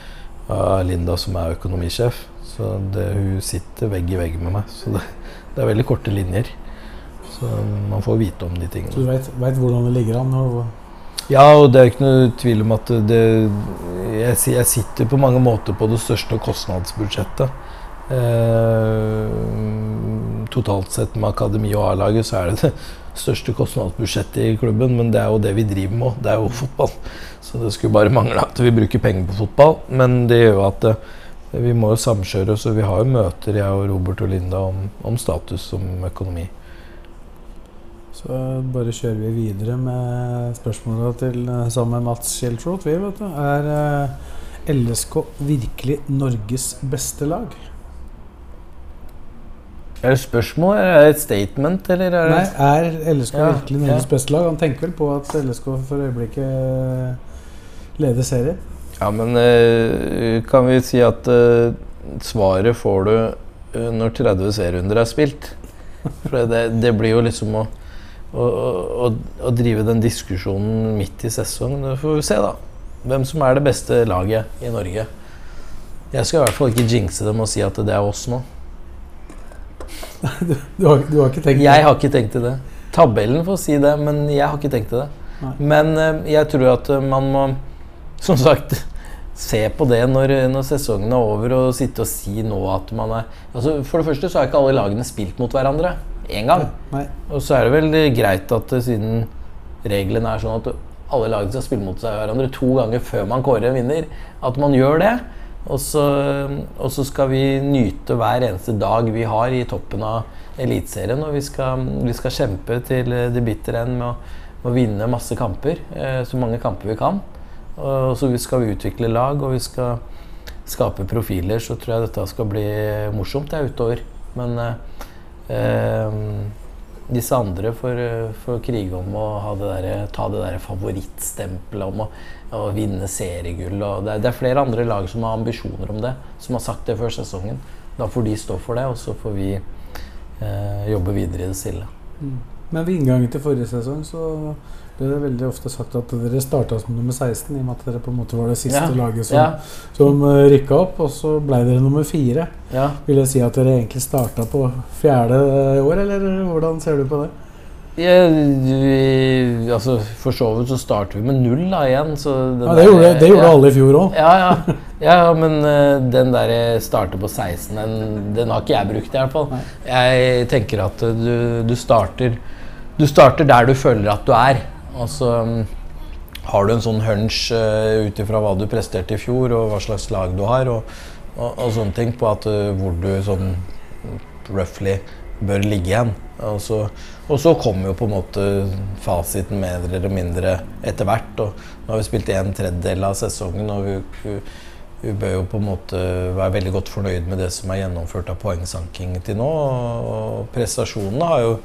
av Linda, som er økonomisjef. Så det, hun sitter vegg i vegg med meg. Så det, det er veldig korte linjer. Så man får vite om de tingene. Så du veit hvordan det ligger an? Og, Ja, og det er ikke noe tvil om at det Jeg, jeg sitter på mange måter på det største kostnadsbudsjettet. Eh, totalt sett med akademi og A-laget så er det det største kostnadsbudsjettet i klubben, men det er jo det vi driver med. Det er jo fotball. Så det skulle bare [LAUGHS] mangle at vi bruker penger på fotball. Men det gjør jo at vi må jo samkjøre og vi har jo møter, jeg og Robert og Linda, om, om status som økonomi. Så bare kjører vi videre med spørsmåla til eh, sammen med Mats Schjeltroth. Vi, vet du. Er eh, LSK virkelig Norges beste lag? Er det spørsmål, eller er det et statement, eller er det Nei, er LSK Ja, virkelig Norges ja. beste lag? Han tenker vel på at LSK for øyeblikket eh, leder serien. Ja, men eh, kan vi si at eh, svaret får du når 30 serierunder er spilt? For det, det blir jo liksom å, å, å, å drive den diskusjonen midt i sesongen. Det får vi se, da. Hvem som er det beste laget i Norge. Jeg skal i hvert fall ikke jinxe dem og si at det er oss nå. [LAUGHS] Du har, du har ikke tenkt Jeg har ikke tenkt til det. Tabellen får si det, men jeg har ikke tenkt til det. Nei. Men eh, jeg tror at eh, man må, som sagt, se på det når, når sesongen er over, og sitte og si nå at man er altså For det første så har ikke alle lagene spilt mot hverandre én gang. Nei. Og så er det vel greit at eh, siden reglene er sånn at alle lagene skal spille mot seg hverandre to ganger før man kårer en vinner, at man gjør det. Og så, og så skal vi nyte hver eneste dag vi har i toppen av Eliteserien. Og vi skal, vi skal kjempe til det bitre end med å, å vinne masse kamper. Eh, så mange kamper vi kan. Og så skal vi utvikle lag, og vi skal skape profiler. Så tror jeg dette skal bli morsomt det er utover. Men eh, eh, disse andre eh, får krige om å det der, ta det der favorittstempelet om å, å vinne seriegull. Og det, det er flere andre lag som har ambisjoner om det, som har sagt det før sesongen. Da får de stå for det, og så får vi eh, jobbe videre i det stille. Men ved inngangen til forrige sesong så ble det veldig ofte sagt at dere starta som nummer 16, i og med at dere på en måte var det siste Ja. laget som, Ja, som uh, rykka opp. Og så ble dere nummer fire. ja. Vil jeg si at dere egentlig starta på fjerde år, eller hvordan ser du på det? Ja, vi, altså, for så vidt så starter vi med null da igjen. Ja, det gjorde, der- det gjorde ja. alle i fjor òg. Ja, ja. ja men uh, den der starter på 16, den, den har ikke jeg brukt i hvert fall. Nei. Jeg tenker at du, du starter Du starter der du føler at du er. Og så um, har du en sånn hunch uh, ut ifra hva du presterte i fjor, og hva slags lag du har, og, og, og sånne ting, på at, uh, hvor du sånn roughly bør ligge igjen. Og så, og så kommer jo på en måte fasiten mer eller mindre etter hvert. Og nå har vi spilt en tredjedel av sesongen, og vi, vi, bør jo på en måte være veldig godt fornøyd med det som er gjennomført av poengsanking til nå. Og prestasjonene har jo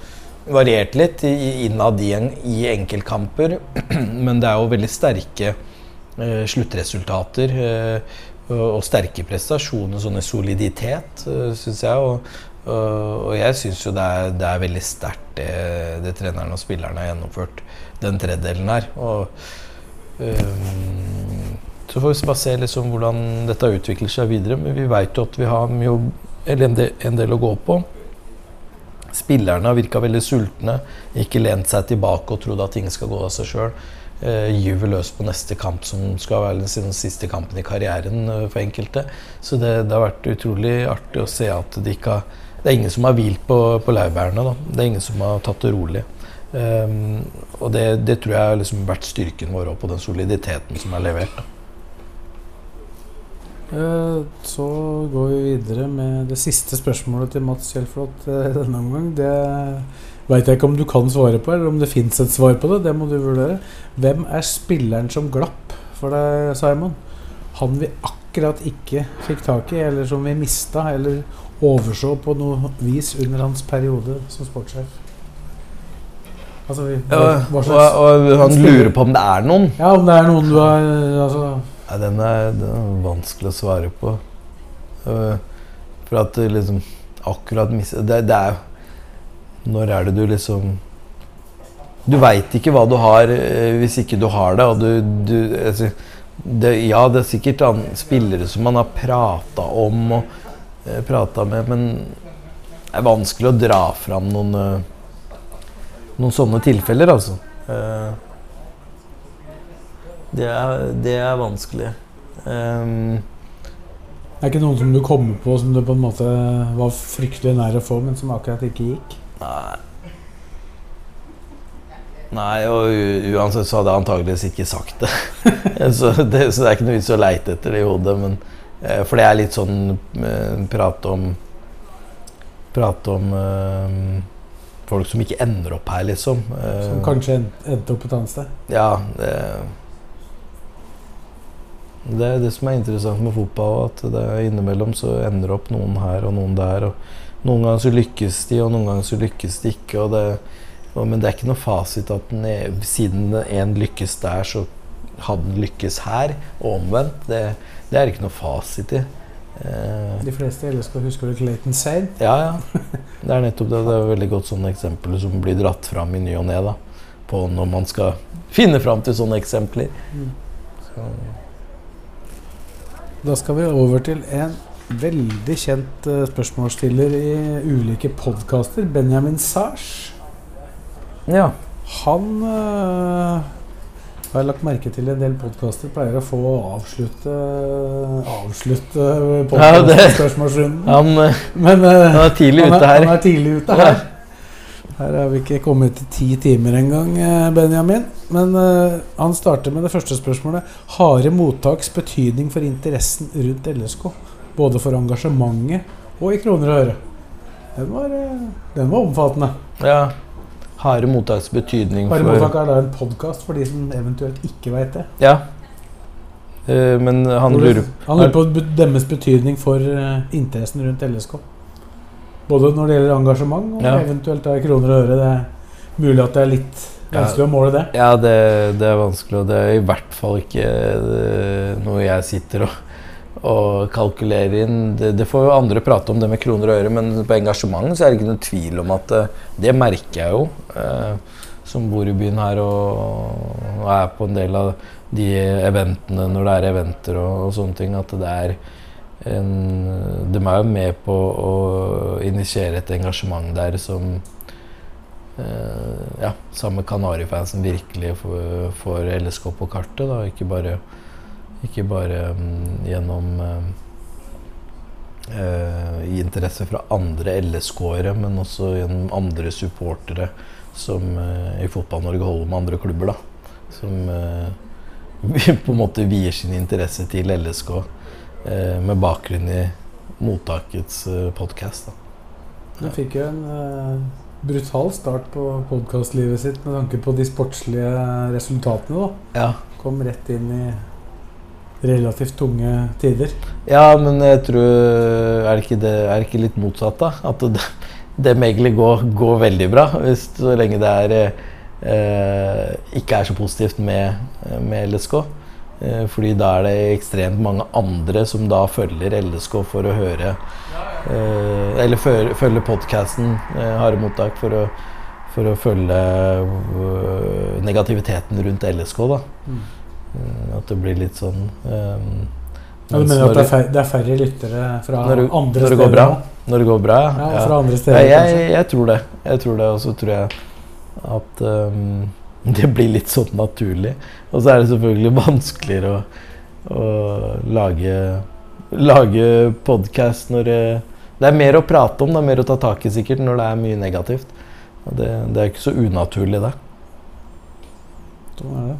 variert litt innad i, i enkeltkamper, [CLEARS THROAT] men det er jo veldig sterke eh, sluttresultater. Eh, og sterke prestasjoner, sånn i soliditet, uh, syns jeg. Og, og, jeg syns jo det er, det er veldig sterkt det, det treneren og spillerne har gjennomført, den tredjedelen her. Og um, så får vi bare se liksom hvordan dette utvikler seg videre. Men vi veit jo at vi har mye, en del, en del å gå på. Spillerne har virka veldig sultne, ikke lent seg tilbake og trodd at ting skal gå av seg sjøl. Uh, gyver løs på neste kamp, som skal være den siste kampen i karrieren uh, for enkelte. Så det, det har vært utrolig artig å se at de ikke har Det er ingen som har hvilt på, på laurbærene. Det er ingen som har tatt det rolig. Um, og det, det tror jeg har liksom vært styrken vår òg, på den soliditeten som er levert. Eh, Så går vi videre med det siste spørsmålet til Mats Kjellflot eh, denne omgang. Det veit jeg ikke om du kan svare på, eller om det fins et svar på det. Det må du vurdere. Hvem er spilleren som glapp for deg, Simon? Han vi akkurat ikke fikk tak i, eller som vi mista, eller overså på noe vis under hans periode som sportssjef? Altså, vi, hva, hva slags og han lurer på om det er noen. Ja, om det er noen du har altså, Nei, den er, den er vanskelig å svare på. Øh, for at du liksom akkurat mis... Det, det er jo Når er det du liksom Du veit ikke hva du har øh, hvis ikke du har det. Og du, du altså, det, Ja, det er sikkert an, spillere som man har prata om og prata med, men det er vanskelig å dra fram noen øh, noen sånne tilfeller, altså. Eh, det, er, det er vanskelig. Um, Det er ikke noen som du kommer på som du på en måte var fryktelig nær å få, men som akkurat ikke gikk? nei. Nei, og uansett så hadde jeg antageligvis ikke sagt det. [LAUGHS] [LAUGHS] så det. Så det er ikke noe vits å leite etter det i hodet. Men Eh, for det er litt sånn eh, prate om Prate om eh, folk som ikke ender opp her, liksom. Eh, Som kanskje en- endte opp et annet sted. Ja, det Det er det som er interessant med fotball, at det er innimellom så ender opp noen her og noen der. og Noen ganger så lykkes de, og noen ganger så lykkes de ikke. Og det, og, men det er ikke noe fasit at den, er- siden en lykkes der, så hadde den lykkes her, og omvendt. Det, det er ikke noe fasit i. Eh, De fleste i LSK huske vel Clayton Said. ja, ja. Det er nettopp det. Det er veldig godt sånne eksempler som blir dratt fram i ny og ne. På når man skal finne fram til sånne eksempler. Så, Da skal vi over til en veldig kjent eh, spørsmålsstiller i ulike podkaster. Benjamin Sars. ja. Han øh, har jeg lagt merke til en del podkaster pleier å få avslutte Avslutte Ja, det- Han, eh, Men øh, han er tidlig han, ute er, her. han er tidlig ute her. Her har vi ikke kommet til ti timer engang, eh, Benjamin. Men uh, han starter med det første spørsmålet. Harde mottaks betydning for interessen rundt LSK? Både for engasjementet og i kroner og øre. Den var, den var omfattende. Ja. Harde mottaks betydning for mottak er da en podkast for de som eventuelt ikke veit det. Ja. Uh, men han Hvor lurer Han lurer på deres betydning for uh, interessen rundt LSK. Både når det gjelder engasjement og Ja. eventuelt da kroner og øre. Det er mulig at det er litt Ja. å måle det. Ja, det, det er vanskelig, og det er i hvert fall ikke det, noe jeg sitter og, og kalkulere inn. Det, det får jo andre prate om, det med kroner og øre, men på engasjement så er det ikke noe tvil om at det, det merker jeg jo. eh, som bor i byen her og, og er på en del av de eventene når det er eventer og, og sånne ting. At det er en De er jo med på å initiere et engasjement der som eh, ja, sammen med Kanarifansen virkelig får, får LSK på kartet. Da. Ikke bare, ikke bare um, gjennom uh, i interesse fra andre LSK-ere, men også gjennom andre supportere som uh, i Fotball-Norge holder med andre klubber. da. Som [LAUGHS] uh, på en måte vier sin interesse til LSK med bakgrunn i mottakets uh, podkast. Du fikk jo en brutal start på podkastlivet sitt med tanke på de sportslige resultatene. da. Ja. Kom rett inn i relativt tunge tider. Ja, men jeg tror Er det ikke, det, er det ikke litt motsatt, da? At det, det må egentlig går, går, veldig bra. Hvis, så lenge det er, eh, ikke er så positivt med, med LSK. Eh, fordi da er det ekstremt mange andre som da følger LSK for å høre eh, Eller følge, følge podkasten eh, Harde mottak for å, for å følge øh, negativiteten rundt LSK. da. Mm. Mm, At det blir litt sånn um, Ja, du mener at det er, færre, det er færre lyttere fra Når det- andre når steder går bra? Når det går bra, Ja, ja. fra andre Ja, steder, jeg, jeg tror det. Jeg tror det, Og så tror jeg at um, [LAUGHS] det blir litt sånn naturlig. Og så er det selvfølgelig [LAUGHS] vanskeligere å, å lage, lage podkast når det, det er mer å prate om, det er mer å ta tak i sikkert når det er mye negativt. Det, det er ikke så unaturlig, det. Sånn er det.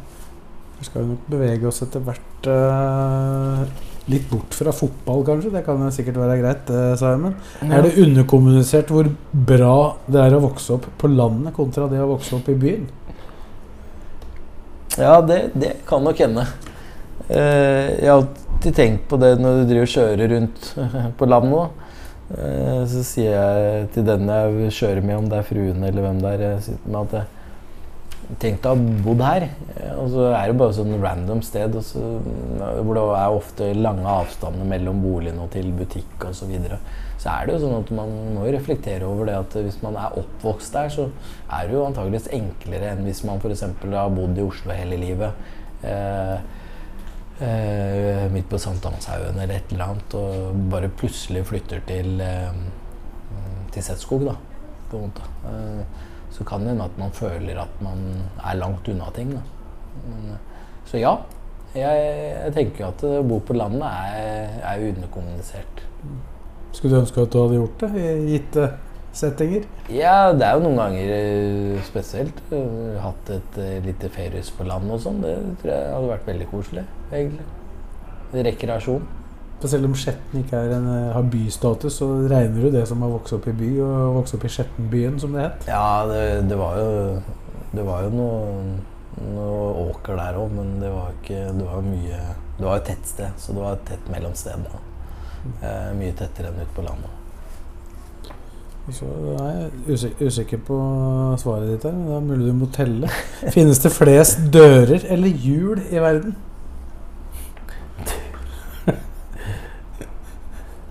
Vi skal jo nok bevege oss etter hvert uh, litt bort fra fotball, kanskje. Det kan sikkert være greit, uh, Simon. Er det underkommunisert hvor bra det er å vokse opp på landet kontra det å vokse opp i byen? Ja, det, det kan nok hende. Eh, jeg har alltid tenkt på det når du driver og kjører rundt [LAUGHS] på landet. Eh, så sier jeg til den jeg kjører med, om det er fruen eller hvem det er, jeg sitter med at jeg Tenk å ha bodd her. Eh, Og så er det bare sånn random sted så, hvor det er ofte lange avstander mellom boligen og til butikk osv. Så, videre. så er det jo sånn at man må jo reflektere over det at hvis man er oppvokst der, så er det jo antageligvis enklere enn hvis man f.eks. har bodd i Oslo hele livet. Eh, eh, midt på Sankthanshaugen eller et eller annet, og bare plutselig flytter til, eh, til Setskog, da, på en måte. Eh, så kan det hende at man føler at man er langt unna ting. Men, eh, så ja, jeg, jeg tenker at å bo på landet er, er underkommunisert. Skulle du ønske at du hadde gjort det i gitte settinger? Ja, det er jo noen ganger eh, spesielt. eh, Hatt et eh, lite feriehus på landet og sånn. Det tror jeg hadde vært veldig koselig, egentlig. Rekreasjon. For selv om Skjetten ikke er en, eh, har bystatus, så regner du det som å vokse opp i by, og vokse opp i Skjettenbyen, som det het. Ja, det, det var jo Det var jo noe, noe åker der òg, men det var ikke Det var mye Det var et tett sted, så det var et tett mellomsted. da. Eh, mye tettere enn ute på landet. Så er jeg usikker, usikker på svaret ditt her, men det er mulig du må telle. Finnes det flest dører eller hjul i verden?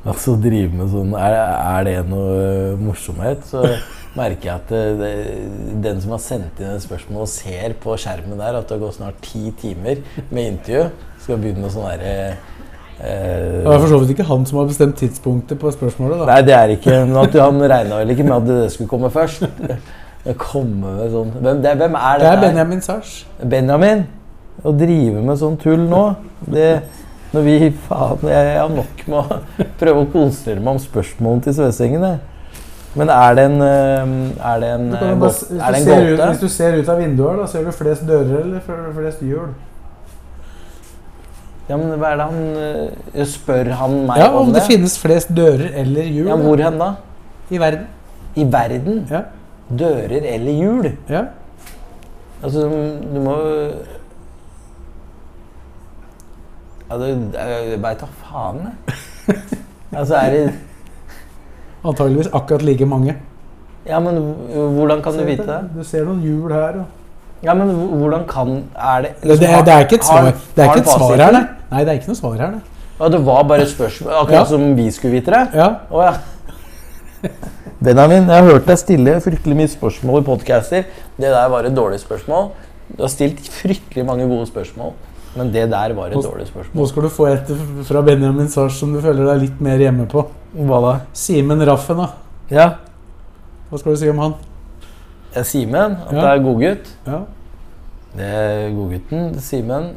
Altså drive med sånn Er, er det noe morsomhet, så [LAUGHS] merker jeg at det, det, den som har sendt inn et spørsmål og ser på skjermen der at det har gått snart ti timer med intervju, skal begynne med sånn derre eh, Det er for så vidt ikke han som har bestemt tidspunktet på spørsmålet. da. Nei, det er ikke men at Han regna vel ikke med at det skulle komme først. Komme med sånn Hvem, det, hvem er Det det? er Benjamin Sars. Benjamin. Å drive med sånn tull nå det, Når vi Faen, jeg, jeg har nok med å prøve å konsentrere meg om spørsmålene til Svesengen. Men er det en øh, Er det en, bare, gåte? hvis, er det en ser ut, hvis du ser ut av vinduet, her, da ser du flest dører eller flest hjul? Ja, men hva er det han øh, Spør han meg Ja, om Om det det? finnes flest dører eller hjul Ja, hvor hen da? i verden. I verden? Ja. Dører eller hjul? ja. Altså, du må Ja, du Jeg veit da faen, jeg. Altså, er det Antageligvis akkurat like mange. Ja, men hvordan kan du vite det? Du ser noen hjul her. Og... Ja, men hvordan kan Er det Det, det, er- det er ikke et Har- svar, det er ikke et svar her, nei. Nei, det er ikke noe svar her, nei. Ja, det var bare et spørsmål, akkurat Ja. som vi skulle vite det? Ja, Oh, ja. Benjamin, jeg har hørt deg stille fryktelig mye spørsmål i podcaster. Det der var et dårlig spørsmål. Du har stilt fryktelig mange gode spørsmål, men det der var et Nå- dårlig spørsmål. Nå skal du få et fra Benjamin Sars som du føler deg litt mer hjemme på. Hva da? Simen Raffen, da. Ja, Hva skal du si om han? er Simen. At Ja. det er godgutt. Ja. Det er godgutten. Simen.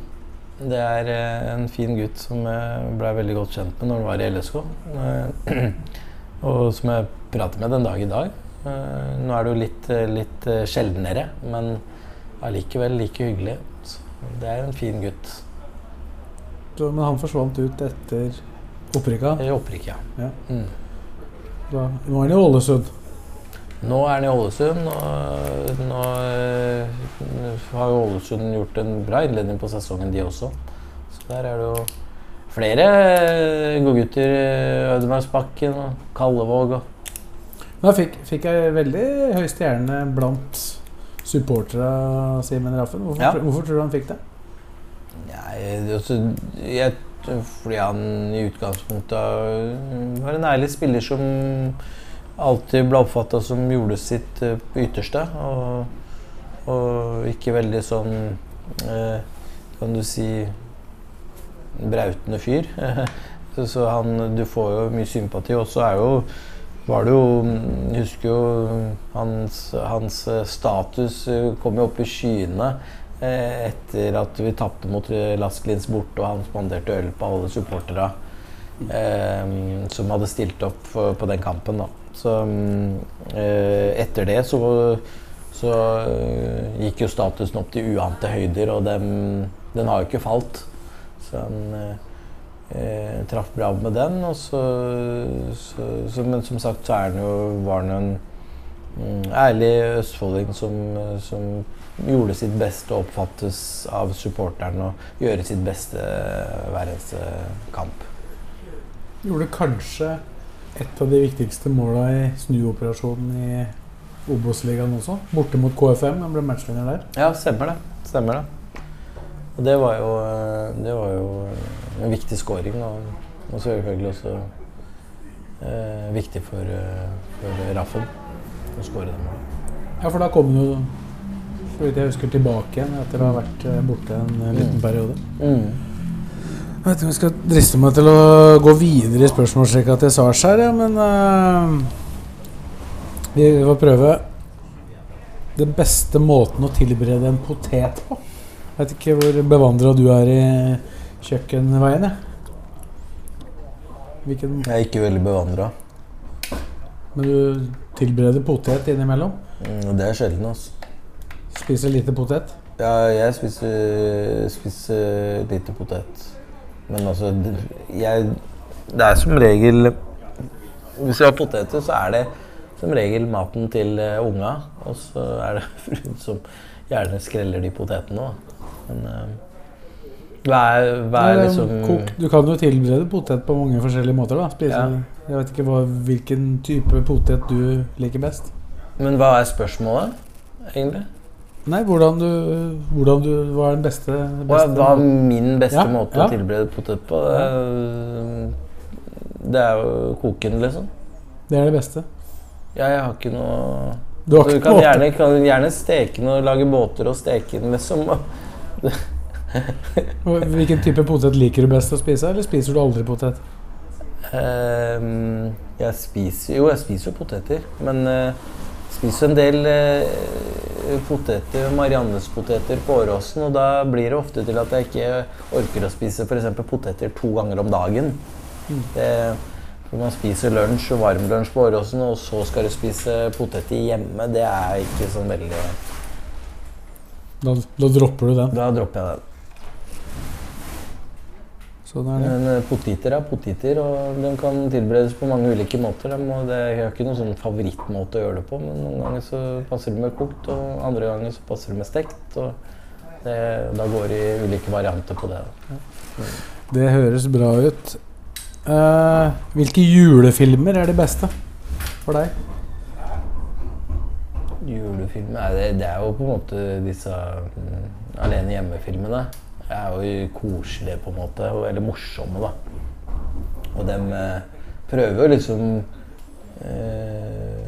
Det er eh, en fin gutt som jeg ble veldig godt kjent med når han var i LSK. Eh, [CLEARS THROAT] og som jeg prater med den dag i dag. Eh, nå er det jo litt, eh, litt eh, sjeldnere, men allikevel like hyggelig. Det er en fin gutt. Så, men han forsvant ut etter opprykka. I opprykk, ja. Ja. Mm. Da, nå er han i Ålesund. Nå er han i Ålesund, og nå eh, har jo Ålesund gjort en bra innledning på sesongen, de også. Så der er det jo flere eh, godgutter. eh, Ødemarksbakken og Kallevåg og Da fikk, fikk jeg veldig høy stjerne blant supportere av Simen Raffen. Hvorfor, Ja. hvorfor tror du han fikk det? Nei, altså, jeg, fordi han i utgangspunktet var en ærlig spiller som alltid ble oppfatta som gjorde sitt øh, ytterste. Og, og ikke veldig sånn øh, Kan du si brautende fyr. så, [LAUGHS] så han Du får jo mye sympati. Og så er jo var det jo Jeg husker jo hans, hans eh, status eh, kom jo opp i skyene eh, etter at vi tapte mot Lasklins borte, og han spanderte øl på alle supporterne eh, som hadde stilt opp for, på den kampen. Da. Så mm, eh, etter det så, så gikk jo statusen opp til uante høyder, og den, den har jo ikke falt. Så eh, eh, traff bra med den. Og så, så, så, men som sagt så er han jo, var han en mm, ærlig østfolding som, som gjorde sitt beste og oppfattes av supporteren og gjøre sitt beste hver eneste kamp. Gjorde kanskje et av de viktigste måla i snuoperasjonen i Obos-ligaen også. Borte mot KFM. Han ble matchvinner der. Ja, stemmer det. Stemmer det. Og det var jo, det var jo en viktig scoring, og, og selvfølgelig også eh, viktig for, eh, for Raffen å skåre det målet. Ja, for da kom han jo, så vidt jeg husker, tilbake igjen etter å ha vært eh, borte en eh, liten Mm. periode. Mm. Jeg vet ikke om jeg skal driste meg til å gå videre i spørsmålsrekka til Sars her, ja, men eh, vi får prøve den beste måten å tilberede en potet på. Jeg vet ikke hvor bevandra du er i kjøkkenveien. jeg. Jeg er ikke veldig bevandra. men du tilbereder potet innimellom? Mm, det er sjelden, altså. Spiser lite potet? Ja, jeg spiser, spiser lite potet. Men altså, jeg Det er som regel Hvis vi har poteter, så er det som regel maten til eh, unga. Og så er det [LAUGHS] fruen som gjerne skreller de potetene òg. Men eh, hva er, hva er liksom kok- Du kan jo tilberede potet på mange forskjellige måter. da Spise, Ja. Jeg vet ikke hva, hvilken type potet du liker best. Men hva er spørsmålet, egentlig? Nei, hvordan du, hvordan du Hva er den beste, beste hva er min beste Ja, måte ja. å tilberede potet på? Det er, det er jo koken, liksom. Det er det beste. Ja, jeg har ikke noe Du har Du kan gjerne, kan gjerne steke den og lage båter og steke den, liksom. Hvilken type potet liker du best å spise, eller spiser du aldri potet? Ehm, jeg spiser Jo, jeg spiser jo poteter, men uh, spiser en del uh, poteter, Mariannes-poteter på Åråsen, og da blir det ofte til at jeg ikke orker å spise f.eks. poteter to ganger om dagen. Det, når man spiser lunsj varm lunsj på Åråsen, og så skal du spise poteter hjemme, det er ikke sånn veldig Da, da dropper du den. Da dropper jeg den. Sånn er det. Men eh, poteter er poteter, og de kan tilberedes på mange ulike måter. De må, det, har ikke noen sånn favorittmåte å gjøre det på, men noen ganger så passer det med kokt, og andre ganger så passer det med stekt. Og det, da går det i ulike varianter på det. Det høres bra ut. Uh, hvilke julefilmer er de beste for deg? Julefilm det, det er jo på en måte disse mm, alene hjemme-filmene. Er jo koselige, på en måte, eller morsomme, da. Og dem eh, prøver jo liksom eh,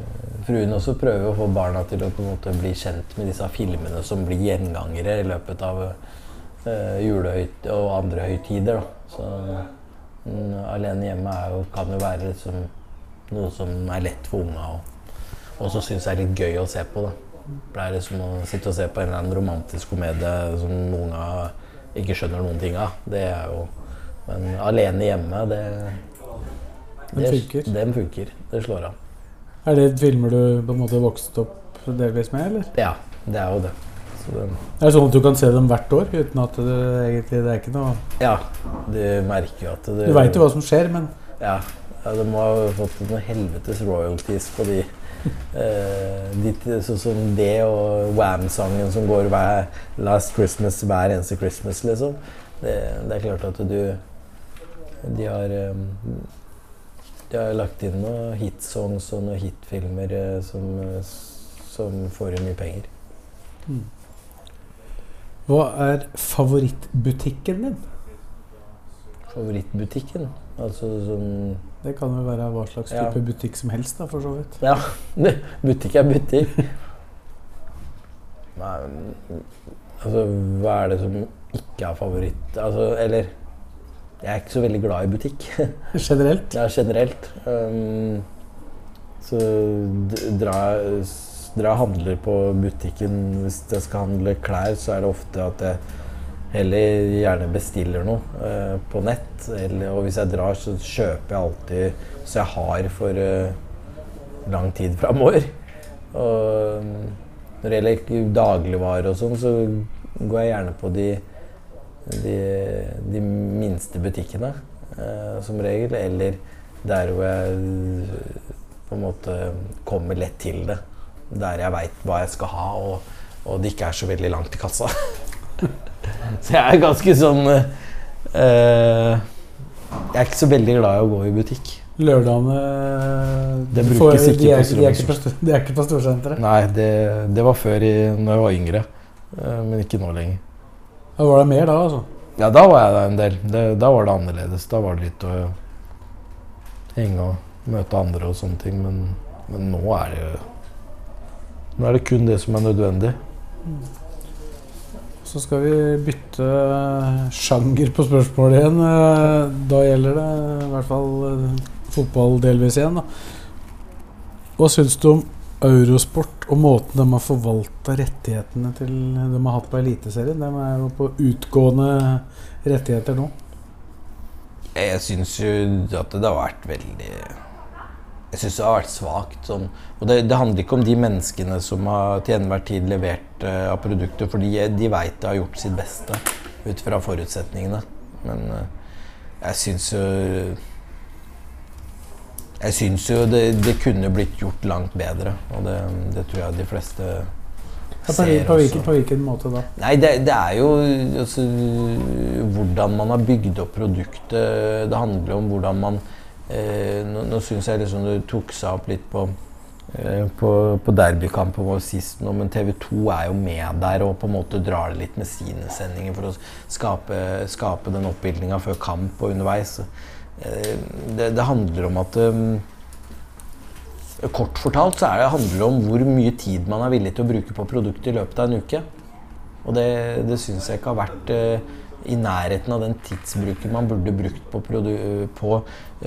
Fruen også prøver å få barna til å på en måte bli kjent med disse filmene som blir gjengangere i løpet av eh, julehøyt og andre høytider. Da. Så mm, Alene hjemme jo, kan jo være liksom noe som er lett for unga. Og og så syns jeg det er litt gøy å se på. da. Det er som å sitte og se på en eller annen romantisk komedie som unga ikke skjønner noen ting av. Det er jo Men alene hjemme, det Den funker. Den funker. Det slår an. Er det filmer du på en måte vokste opp delvis med, eller? Ja, det er jo det. Så det Er det sånn at du kan se dem hvert år uten at det egentlig det er ikke noe ja, du merker jo at det Du veit jo hva som skjer, men Ja, ja de må ha fått noen helvetes royalties på de. Eh, sånn som det og Wam-sangen som går hver Last Christmas hver eneste Christmas, liksom. Det, det er klart at du De har eh, De har lagt inn noen hitsongs og noen hitfilmer eh, som, som får mye penger. hva er favorittbutikken din? Favorittbutikken? Altså sånn Det kan jo være hva slags Ja. type butikk som helst, da, for så vidt. Ja, [LAUGHS] butikk er butikk. Nei, altså, hva er det som ikke er favoritt? Altså, eller Jeg er ikke så veldig glad i butikk. [LAUGHS] Generelt. Ja, generelt. Um, så drar jeg dra handler på butikken Hvis jeg skal handle klær, så er det ofte at jeg heller gjerne bestiller noe eh, på nett. Eller, og hvis jeg drar, så kjøper jeg alltid så jeg har for eh, lang tid framover. Og når det gjelder dagligvarer og sånn, så går jeg gjerne på de de, de minste butikkene, eh, som regel. Eller der hvor jeg eh, på en måte kommer lett til det. Der jeg veit hva jeg skal ha, og, og det ikke er så veldig langt til kassa. [LAUGHS] [LAUGHS] så jeg er ganske sånn eh, Jeg er ikke så veldig glad i å gå i butikk. Lørdagene de, de, de er ikke på storsenteret. Nei, det, det var før i, når jeg var yngre. eh, men ikke nå lenger. Da var det mer da, altså. Ja, da var jeg der en del. Det, da var det annerledes. Da var det litt å henge og møte andre og sånne ting. Men, men nå er det Nå er det kun det som er nødvendig. Så skal vi bytte sjanger på spørsmålet igjen. Eh, Da gjelder det i hvert fall eh, fotball delvis igjen. Da. Hva syns du om Eurosport og måten de har forvalta rettighetene til de har hatt på Eliteserien? De er jo på utgående rettigheter nå. Jeg syns jo at det har vært veldig Jeg syns det har vært svakt. Sånn. Og det, det handler ikke om de menneskene som har til enhver tid levert uh, av produkter, for de, de veit de har gjort sitt beste ut fra forutsetningene. Men uh, jeg syns jo Jeg syns jo det, det kunne blitt gjort langt bedre, og det, det tror jeg de fleste Ja, på, på, hvilken, på hvilken måte da? Nei, det, det er jo altså, hvordan man har bygd opp produktet. Det handler om hvordan man eh, Nå, nå syns jeg liksom du tok seg opp litt på eh, på, på derbykampen vår sist nå, men TV 2 er jo med der og på en måte drar det litt med sine sendinger for å skape, skape den oppbildninga før kamp og underveis. Eh, det, det handler om at eh, Kort fortalt så det, handler det om hvor mye tid man er villig til å bruke på produktet i løpet av en uke. Og det, det syns jeg ikke har vært eh, i nærheten av den tidsbruken man burde brukt på, på,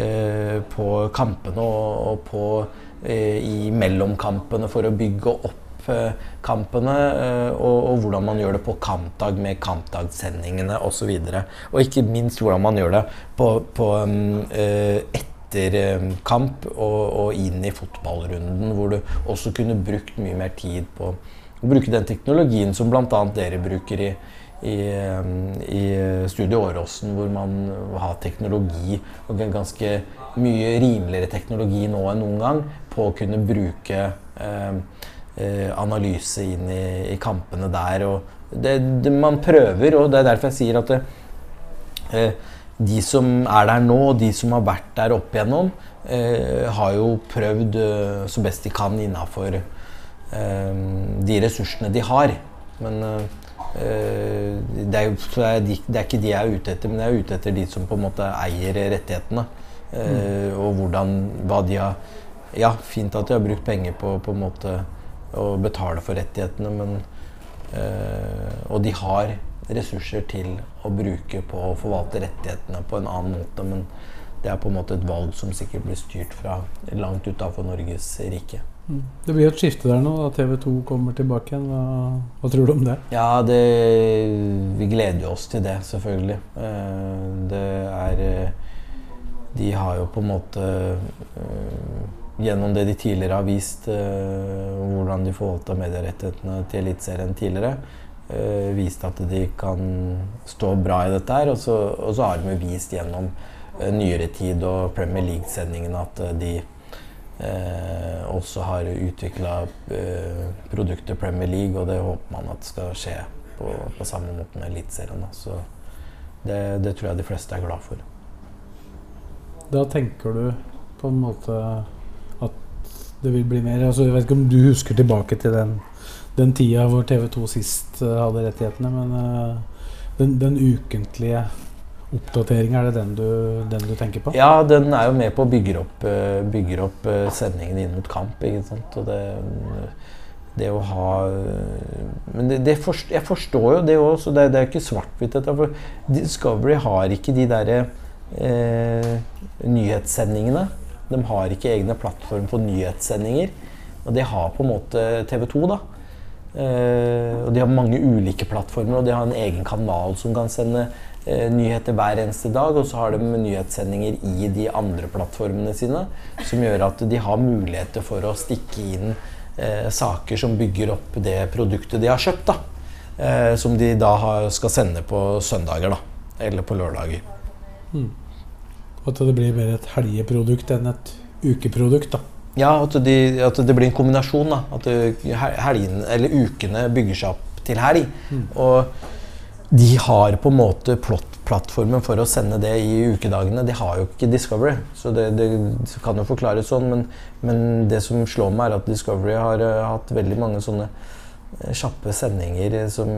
eh, på kampene og, og på, eh, i mellomkampene for å bygge opp eh, kampene. eh, og, og hvordan man gjør det på kampdag med kampdagssendingene osv. Og, og ikke minst hvordan man gjør det på, på mm, eh, etter eh, og, og inn i fotballrunden, hvor du også kunne brukt mye mer tid på å bruke den teknologien som bl.a. dere bruker i, i, eh, i Studio Åråsen, hvor man har teknologi, og ganske mye rimeligere teknologi nå enn noen gang, på å kunne bruke eh, eh, analyse inn i, i kampene der. Det, det, man prøver, og det er derfor jeg sier at det, eh, de som er der nå, og de som har vært der opp igjennom, eh, har jo prøvd eh, så best de kan innafor eh, de ressursene de har. Men eh, det, er jo, så de, det er ikke de jeg er ute etter, men jeg er ute etter de som på en måte eier rettighetene. Mm. Og hvordan, hva de har Ja, fint at de har brukt penger på, på en måte å betale for rettighetene, men eh, Og de har ressurser til å bruke på å forvalte rettighetene på en annen måte, men det er på en måte et valg som sikkert blir styrt fra langt utafor Norges rike. Det blir et skifte der nå, da TV 2 kommer tilbake igjen. Hva, hva tror du om det? Ja, det, vi gleder jo oss til det, selvfølgelig. Eh, Det er eh, De har jo på en måte eh, Gjennom det de tidligere har vist, hvordan de forvalta medierettighetene til Eliteserien tidligere, vist at de kan stå bra i dette her. Og så, og så har de vist gjennom nyere tid og Premier League-sendingene at de eh, også har utvikla eh, produktet Premier League, og det håper man at skal skje på, på samme måte med Eliteserien. Så det, det tror jeg de fleste er glad for. Da tenker du på en måte at det vil bli mer altså, Jeg vet ikke om du husker tilbake til den, den tida hvor TV 2 sist uh, hadde rettighetene, men uh, den, den ukentlige oppdateringa, er det den du, den du tenker på? Ja, den er jo med på å bygge opp, eh, bygger opp eh, sendingen inn mot kamp. ikke sant? Og det, det å ha Men det, det forst, jeg forstår jo det òg, så det, det er jo ikke svart-hvitt. Discovery har ikke de derre eh, nyhetssendingene. De har ikke egne plattform for nyhetssendinger. Og det har på en måte TV 2, da. Eh, og de har mange ulike plattformer, og de har en egen kanal som kan sende nyheter hver eneste dag. Og så har de nyhetssendinger i de andre plattformene sine, som gjør at de har muligheter for å stikke inn eh, saker som bygger opp det produktet de har kjøpt. da. Eh, som de da har, skal sende på søndager, da. Eller på lørdager. At det blir mer et helgeprodukt enn et ukeprodukt? da. Ja, at, de, at det blir en kombinasjon. da. At helgen, eller ukene bygger seg opp til helg. Og de har på en måte plattformen for å sende det i ukedagene. De har jo ikke Discovery, så det, det kan jo forklares sånn. Men, men det som slår meg, er at Discovery har uh, hatt veldig mange sånne eh, kjappe sendinger eh, som,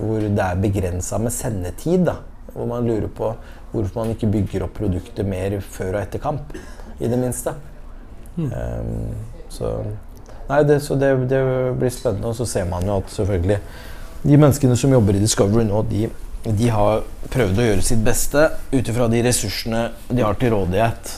hvor det er begrensa med sendetid. da. Hvor man lurer på hvorfor man ikke bygger opp produktet mer før og etter kamp. I det minste. Um, så Nei, det, så det, det blir spennende. Og så ser man jo at selvfølgelig de menneskene som jobber i Discovery nå, de, de har prøvd å gjøre sitt beste ut ifra de ressursene de har til rådighet.